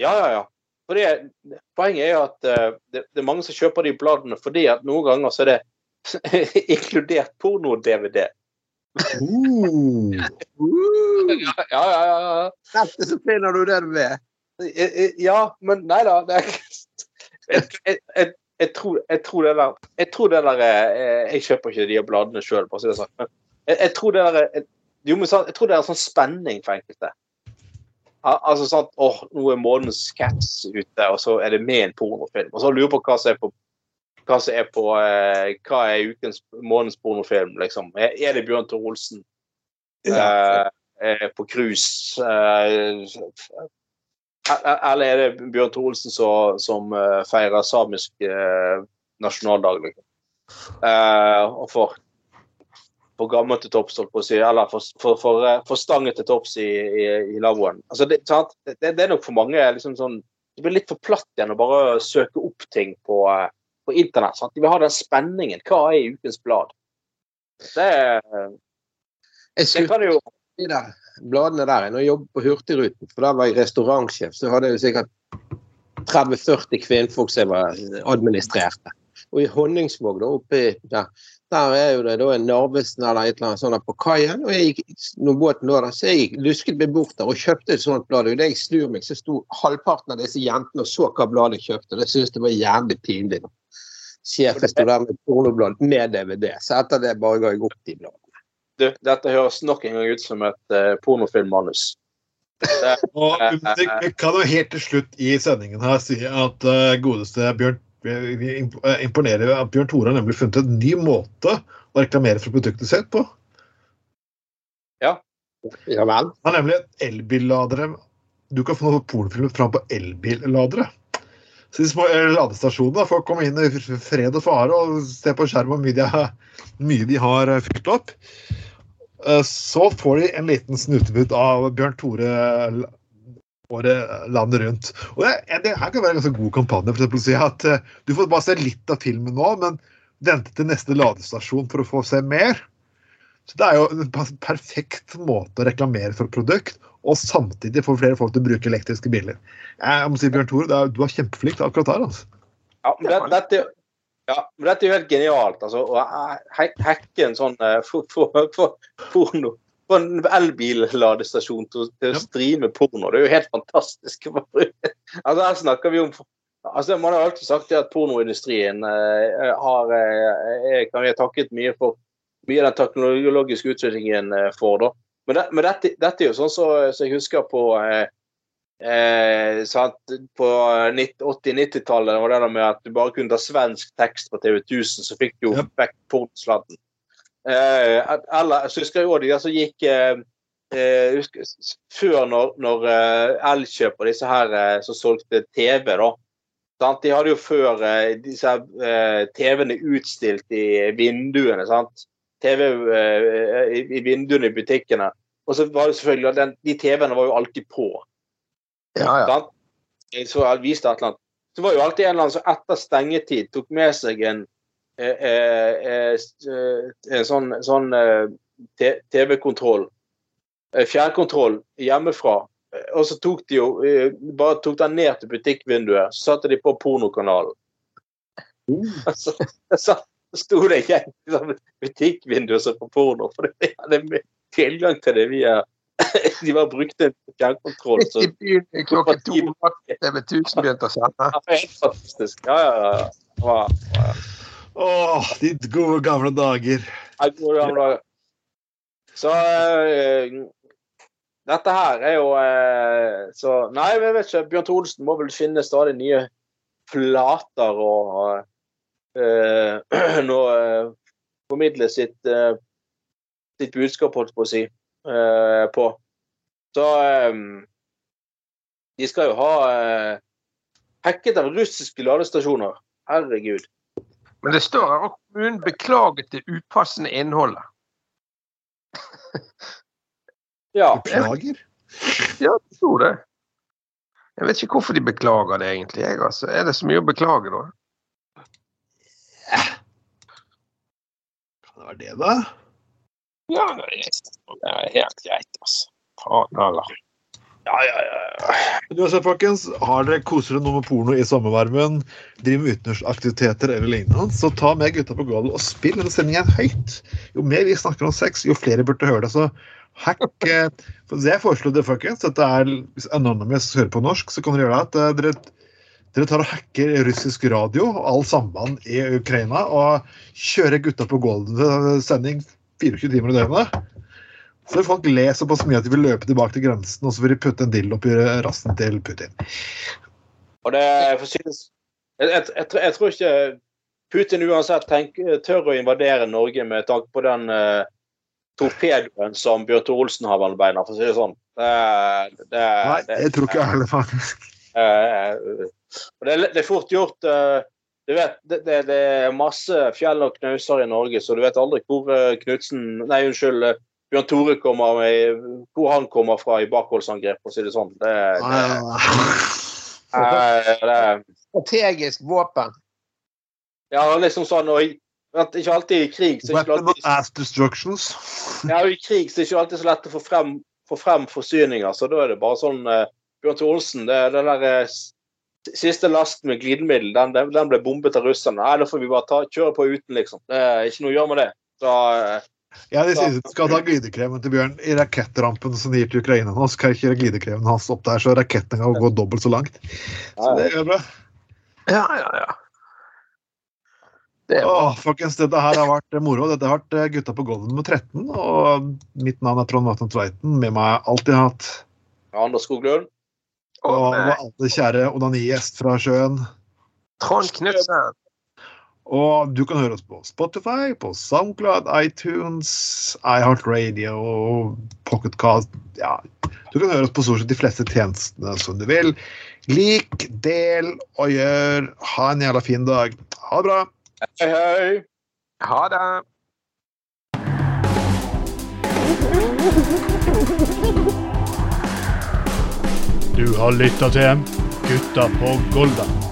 ja, ja, ja. Det, poenget er jo at eh, det, det er mange som kjøper de bladene fordi at noen ganger så er det [laughs] inkludert porno-DVD. Uh, [laughs] Ja, ja, ja. ja. Dette så finner du det du eh, Ja, men nei da. Det [laughs] jeg, jeg, jeg, jeg, tror, jeg tror det der Jeg tror det der eh, Jeg kjøper ikke de bladene sjøl, for å si det sånn. Men jeg, tror det der er- jo, men jeg tror det er en sånn spenning for enkelte. Al altså sånn åh, Nå er månedens Cats ute, og så er det med en pornofilm. Og så lurer på hva som er på hva som er på eh, hva er ukens månedens pornofilm, liksom. Er, er det Bjørn Tor Olsen eh, eh, på cruise? Eh, eller er det Bjørn Tor Olsen som, som eh, feirer samisk eh, nasjonaldag, liksom? Eh, og for for gammelt til topps, eller for, for, for, eh, for stanget til topps i, i, i lavvoen. Altså, det? Det, det er nok for mange liksom sånn Det blir litt for platt igjen å bare søke opp ting på, eh, på internett. Sant? De vil ha den spenningen. Hva er i ukens blad? Det, Jeg det kan jo de der bladene der. Når jeg jobbet på Hurtigruten, for da var jeg restaurantsjef, så hadde jeg jo sikkert 30-40 kvinnfolk som jeg var administrerte. Og i Honningsvåg, da, oppe der, der er jo det da en Narvesen eller et eller annet sånt på kaien. Og jeg gikk, når båten lå der, så jeg lusket meg bort der og kjøpte et sånt blad. Og Da jeg snur meg, så sto halvparten av disse jentene og så hva bladet jeg kjøpte. Det syntes jeg var jævlig pinlig. Sjefen sto der med pornoblad med DVD, så etter det bare ga jeg opp de bladene. du, Dette høres nok en gang ut som et uh, pornofilmmanus. [laughs] Og vi vi kan jo helt til slutt i sendingen her si at uh, godeste Bjørn vi imponerer eh, imponerer at Bjørn Tore har nemlig funnet en ny måte å reklamere for produktet sitt på. Ja Ja vel? Han har nemlig elbilladere Du kan få noe pornofilm fram på elbilladere. Så de små eh, ladestasjonene får komme inn i fred og fare og se på skjerm hvor mye de har, mye de har eh, fylt opp. Eh, Så får de en liten snutebud av Bjørn Tore landet rundt. Og det, det her kan være en ganske god kampanje. For eksempel å si at eh, Du får bare se litt av filmen nå, men vente til neste ladestasjon for å få se mer. Så Det er jo en perfekt måte å reklamere for et produkt, og samtidig få flere folk til å bruke elektriske biler. Jeg må si, Bjørn Tore, er, du er kjempeflink akkurat her. altså. ja, men det, dette, ja, men dette er jo helt genialt. Altså, å hacke en sånn uh, for, for, for, porno på en elbilladestasjon til, til å streame porno. Det er jo helt fantastisk. [laughs] altså, her snakker vi om altså, Man har alltid sagt at pornoindustrien eh, har eh, kan vi ha takket mye for mye av den teknologiske utviklingen eh, for. da. Men, det, men dette, dette er jo sånn som så jeg husker på eh, eh, sant? På 80-90-tallet var det da med at du bare kunne ta svensk tekst på TV 1000, så fikk du jo Ja. vekk pornosladden. Eh, så husker jeg òg de der som gikk eh, eh, husker, Før når, når eh, Elkjøp og disse her eh, som solgte TV, da. Sant? De hadde jo før disse eh, TV-ene utstilt i vinduene. sant? TV i, i vinduene i butikkene. Og så var det selvfølgelig den, de TV-ene var jo alltid på. Ja, ja. Sant? Så viste et eller annet. Så var jo alltid en eller annen som etter stengetid tok med seg en, eh, eh, eh, sånn, sånn TV-kontroll, fjernkontroll hjemmefra. Og så tok de jo bare tok den ned til butikkvinduet, så satte de på pornokanalen. [laughs] Så, så sto det en gjeng i butikkvinduet som så på porno, for de hadde tilgang til det via [laughs] De bare brukte en fjernkontroll. Så I byen klokken to TV 1000 begynte å sende. Ja, fantastisk. Ja, ja, ja. Det var, Åh, de gode, gamle dager. gode gamle dager. Så eh, dette her er jo eh, Så Nei, jeg vet ikke. Bjørn Tore må vel finne stadig nye flater og eh, [clears throat] nå formidle sitt, sitt budskap, holdt på å si, på. Så De skal jo ha hekket av russiske ladestasjoner. Herregud. Men det står her at kommunen beklaget det upassende innholdet. [laughs] Ja. Beklager. Ja, det sto det. Jeg vet ikke hvorfor de beklager det egentlig. Jeg, altså. Er det så mye å beklage, da? Kan det være det, da? Ja, det er helt greit, altså. Faen heller. Ja, ja, ja. Uansett, folkens, har dere koser dere noe med porno i sommervarmen, driver med utenriksaktiviteter eller lignende, så ta med gutta på gulvet og spill denne sendingen høyt. Jo mer vi snakker om sex, jo flere burde høre det. Så hack eh, for Det jeg foreslår dere, folkens, dette er hvis Anonymous hører på norsk, så kan dere gjøre det. at eh, dere dere tar og hacker russisk radio og all samband i Ukraina og kjører gutta på gulvet-sending 24 timer i døgnet. Så vil folk le såpass mye at de vil løpe tilbake til grensen og så vil de putte en dildo oppi rassen til Putin. Og det jeg, jeg, jeg, tror- jeg tror ikke Putin uansett tenker, tør å invadere Norge med tanke på den uh, torpedoen som Bjørn Tore Olsen har mellom beina, for å si det sånn. Det, det, Nei, det- jeg tror ikke jeg heller, faktisk. Uh, det, det er fort gjort. Uh, du vet, det, er masse fjell og knauser i Norge, så du vet aldri hvor Knutsen Nei, unnskyld. Bjørn Tore kommer med, hvor han kommer fra i bakholdsangrep, for å si det sånn. Det, Nei, det, ah. det, Strategisk våpen. ja, liksom sånn og Ikke alltid i krig. Så ikke Weapon alltid, ass destructions. ja, i krig så er det ikke alltid så lett å få frem, få frem forsyninger, så da er det bare sånn eh, Bjørn Tore Olsen, det, den der eh, siste lasten med glidemiddel, den, den den ble bombet av russerne. Nei, da får vi bare ta, kjøre på uten, liksom. Det er ikke noe å gjøre med det. Så eh, Ja, de sier du skal ta glidekremen til Bjørn i rakettrampen som de gir til Ukraina nå. Skal ikke glidekremen hans opp der, så raketten kan gå dobbelt så langt. Så det gjør bra. Ja, ja, ja. Det var... Åh, folkens, dette her har vært moro. Dette har vært eh, Gutta på gulvet nummer 13. Og mitt navn er Trond Vatne Tveiten. Med meg har jeg alltid hatt Anders Skoglund og Og vår alltid kjære onanigjest fra sjøen. Trond Knutsen. Og du kan høre oss på Spotify, på SoundCloud, iTunes, iHeartRadio, Pocketcast Ja, du kan høre oss på stort sett de fleste tjenestene som du vil. Lik, del og gjør. Ha en jævla fin dag. Ha det bra. Hei, hei! Ha det. Du har lytta til Gutta på Golda.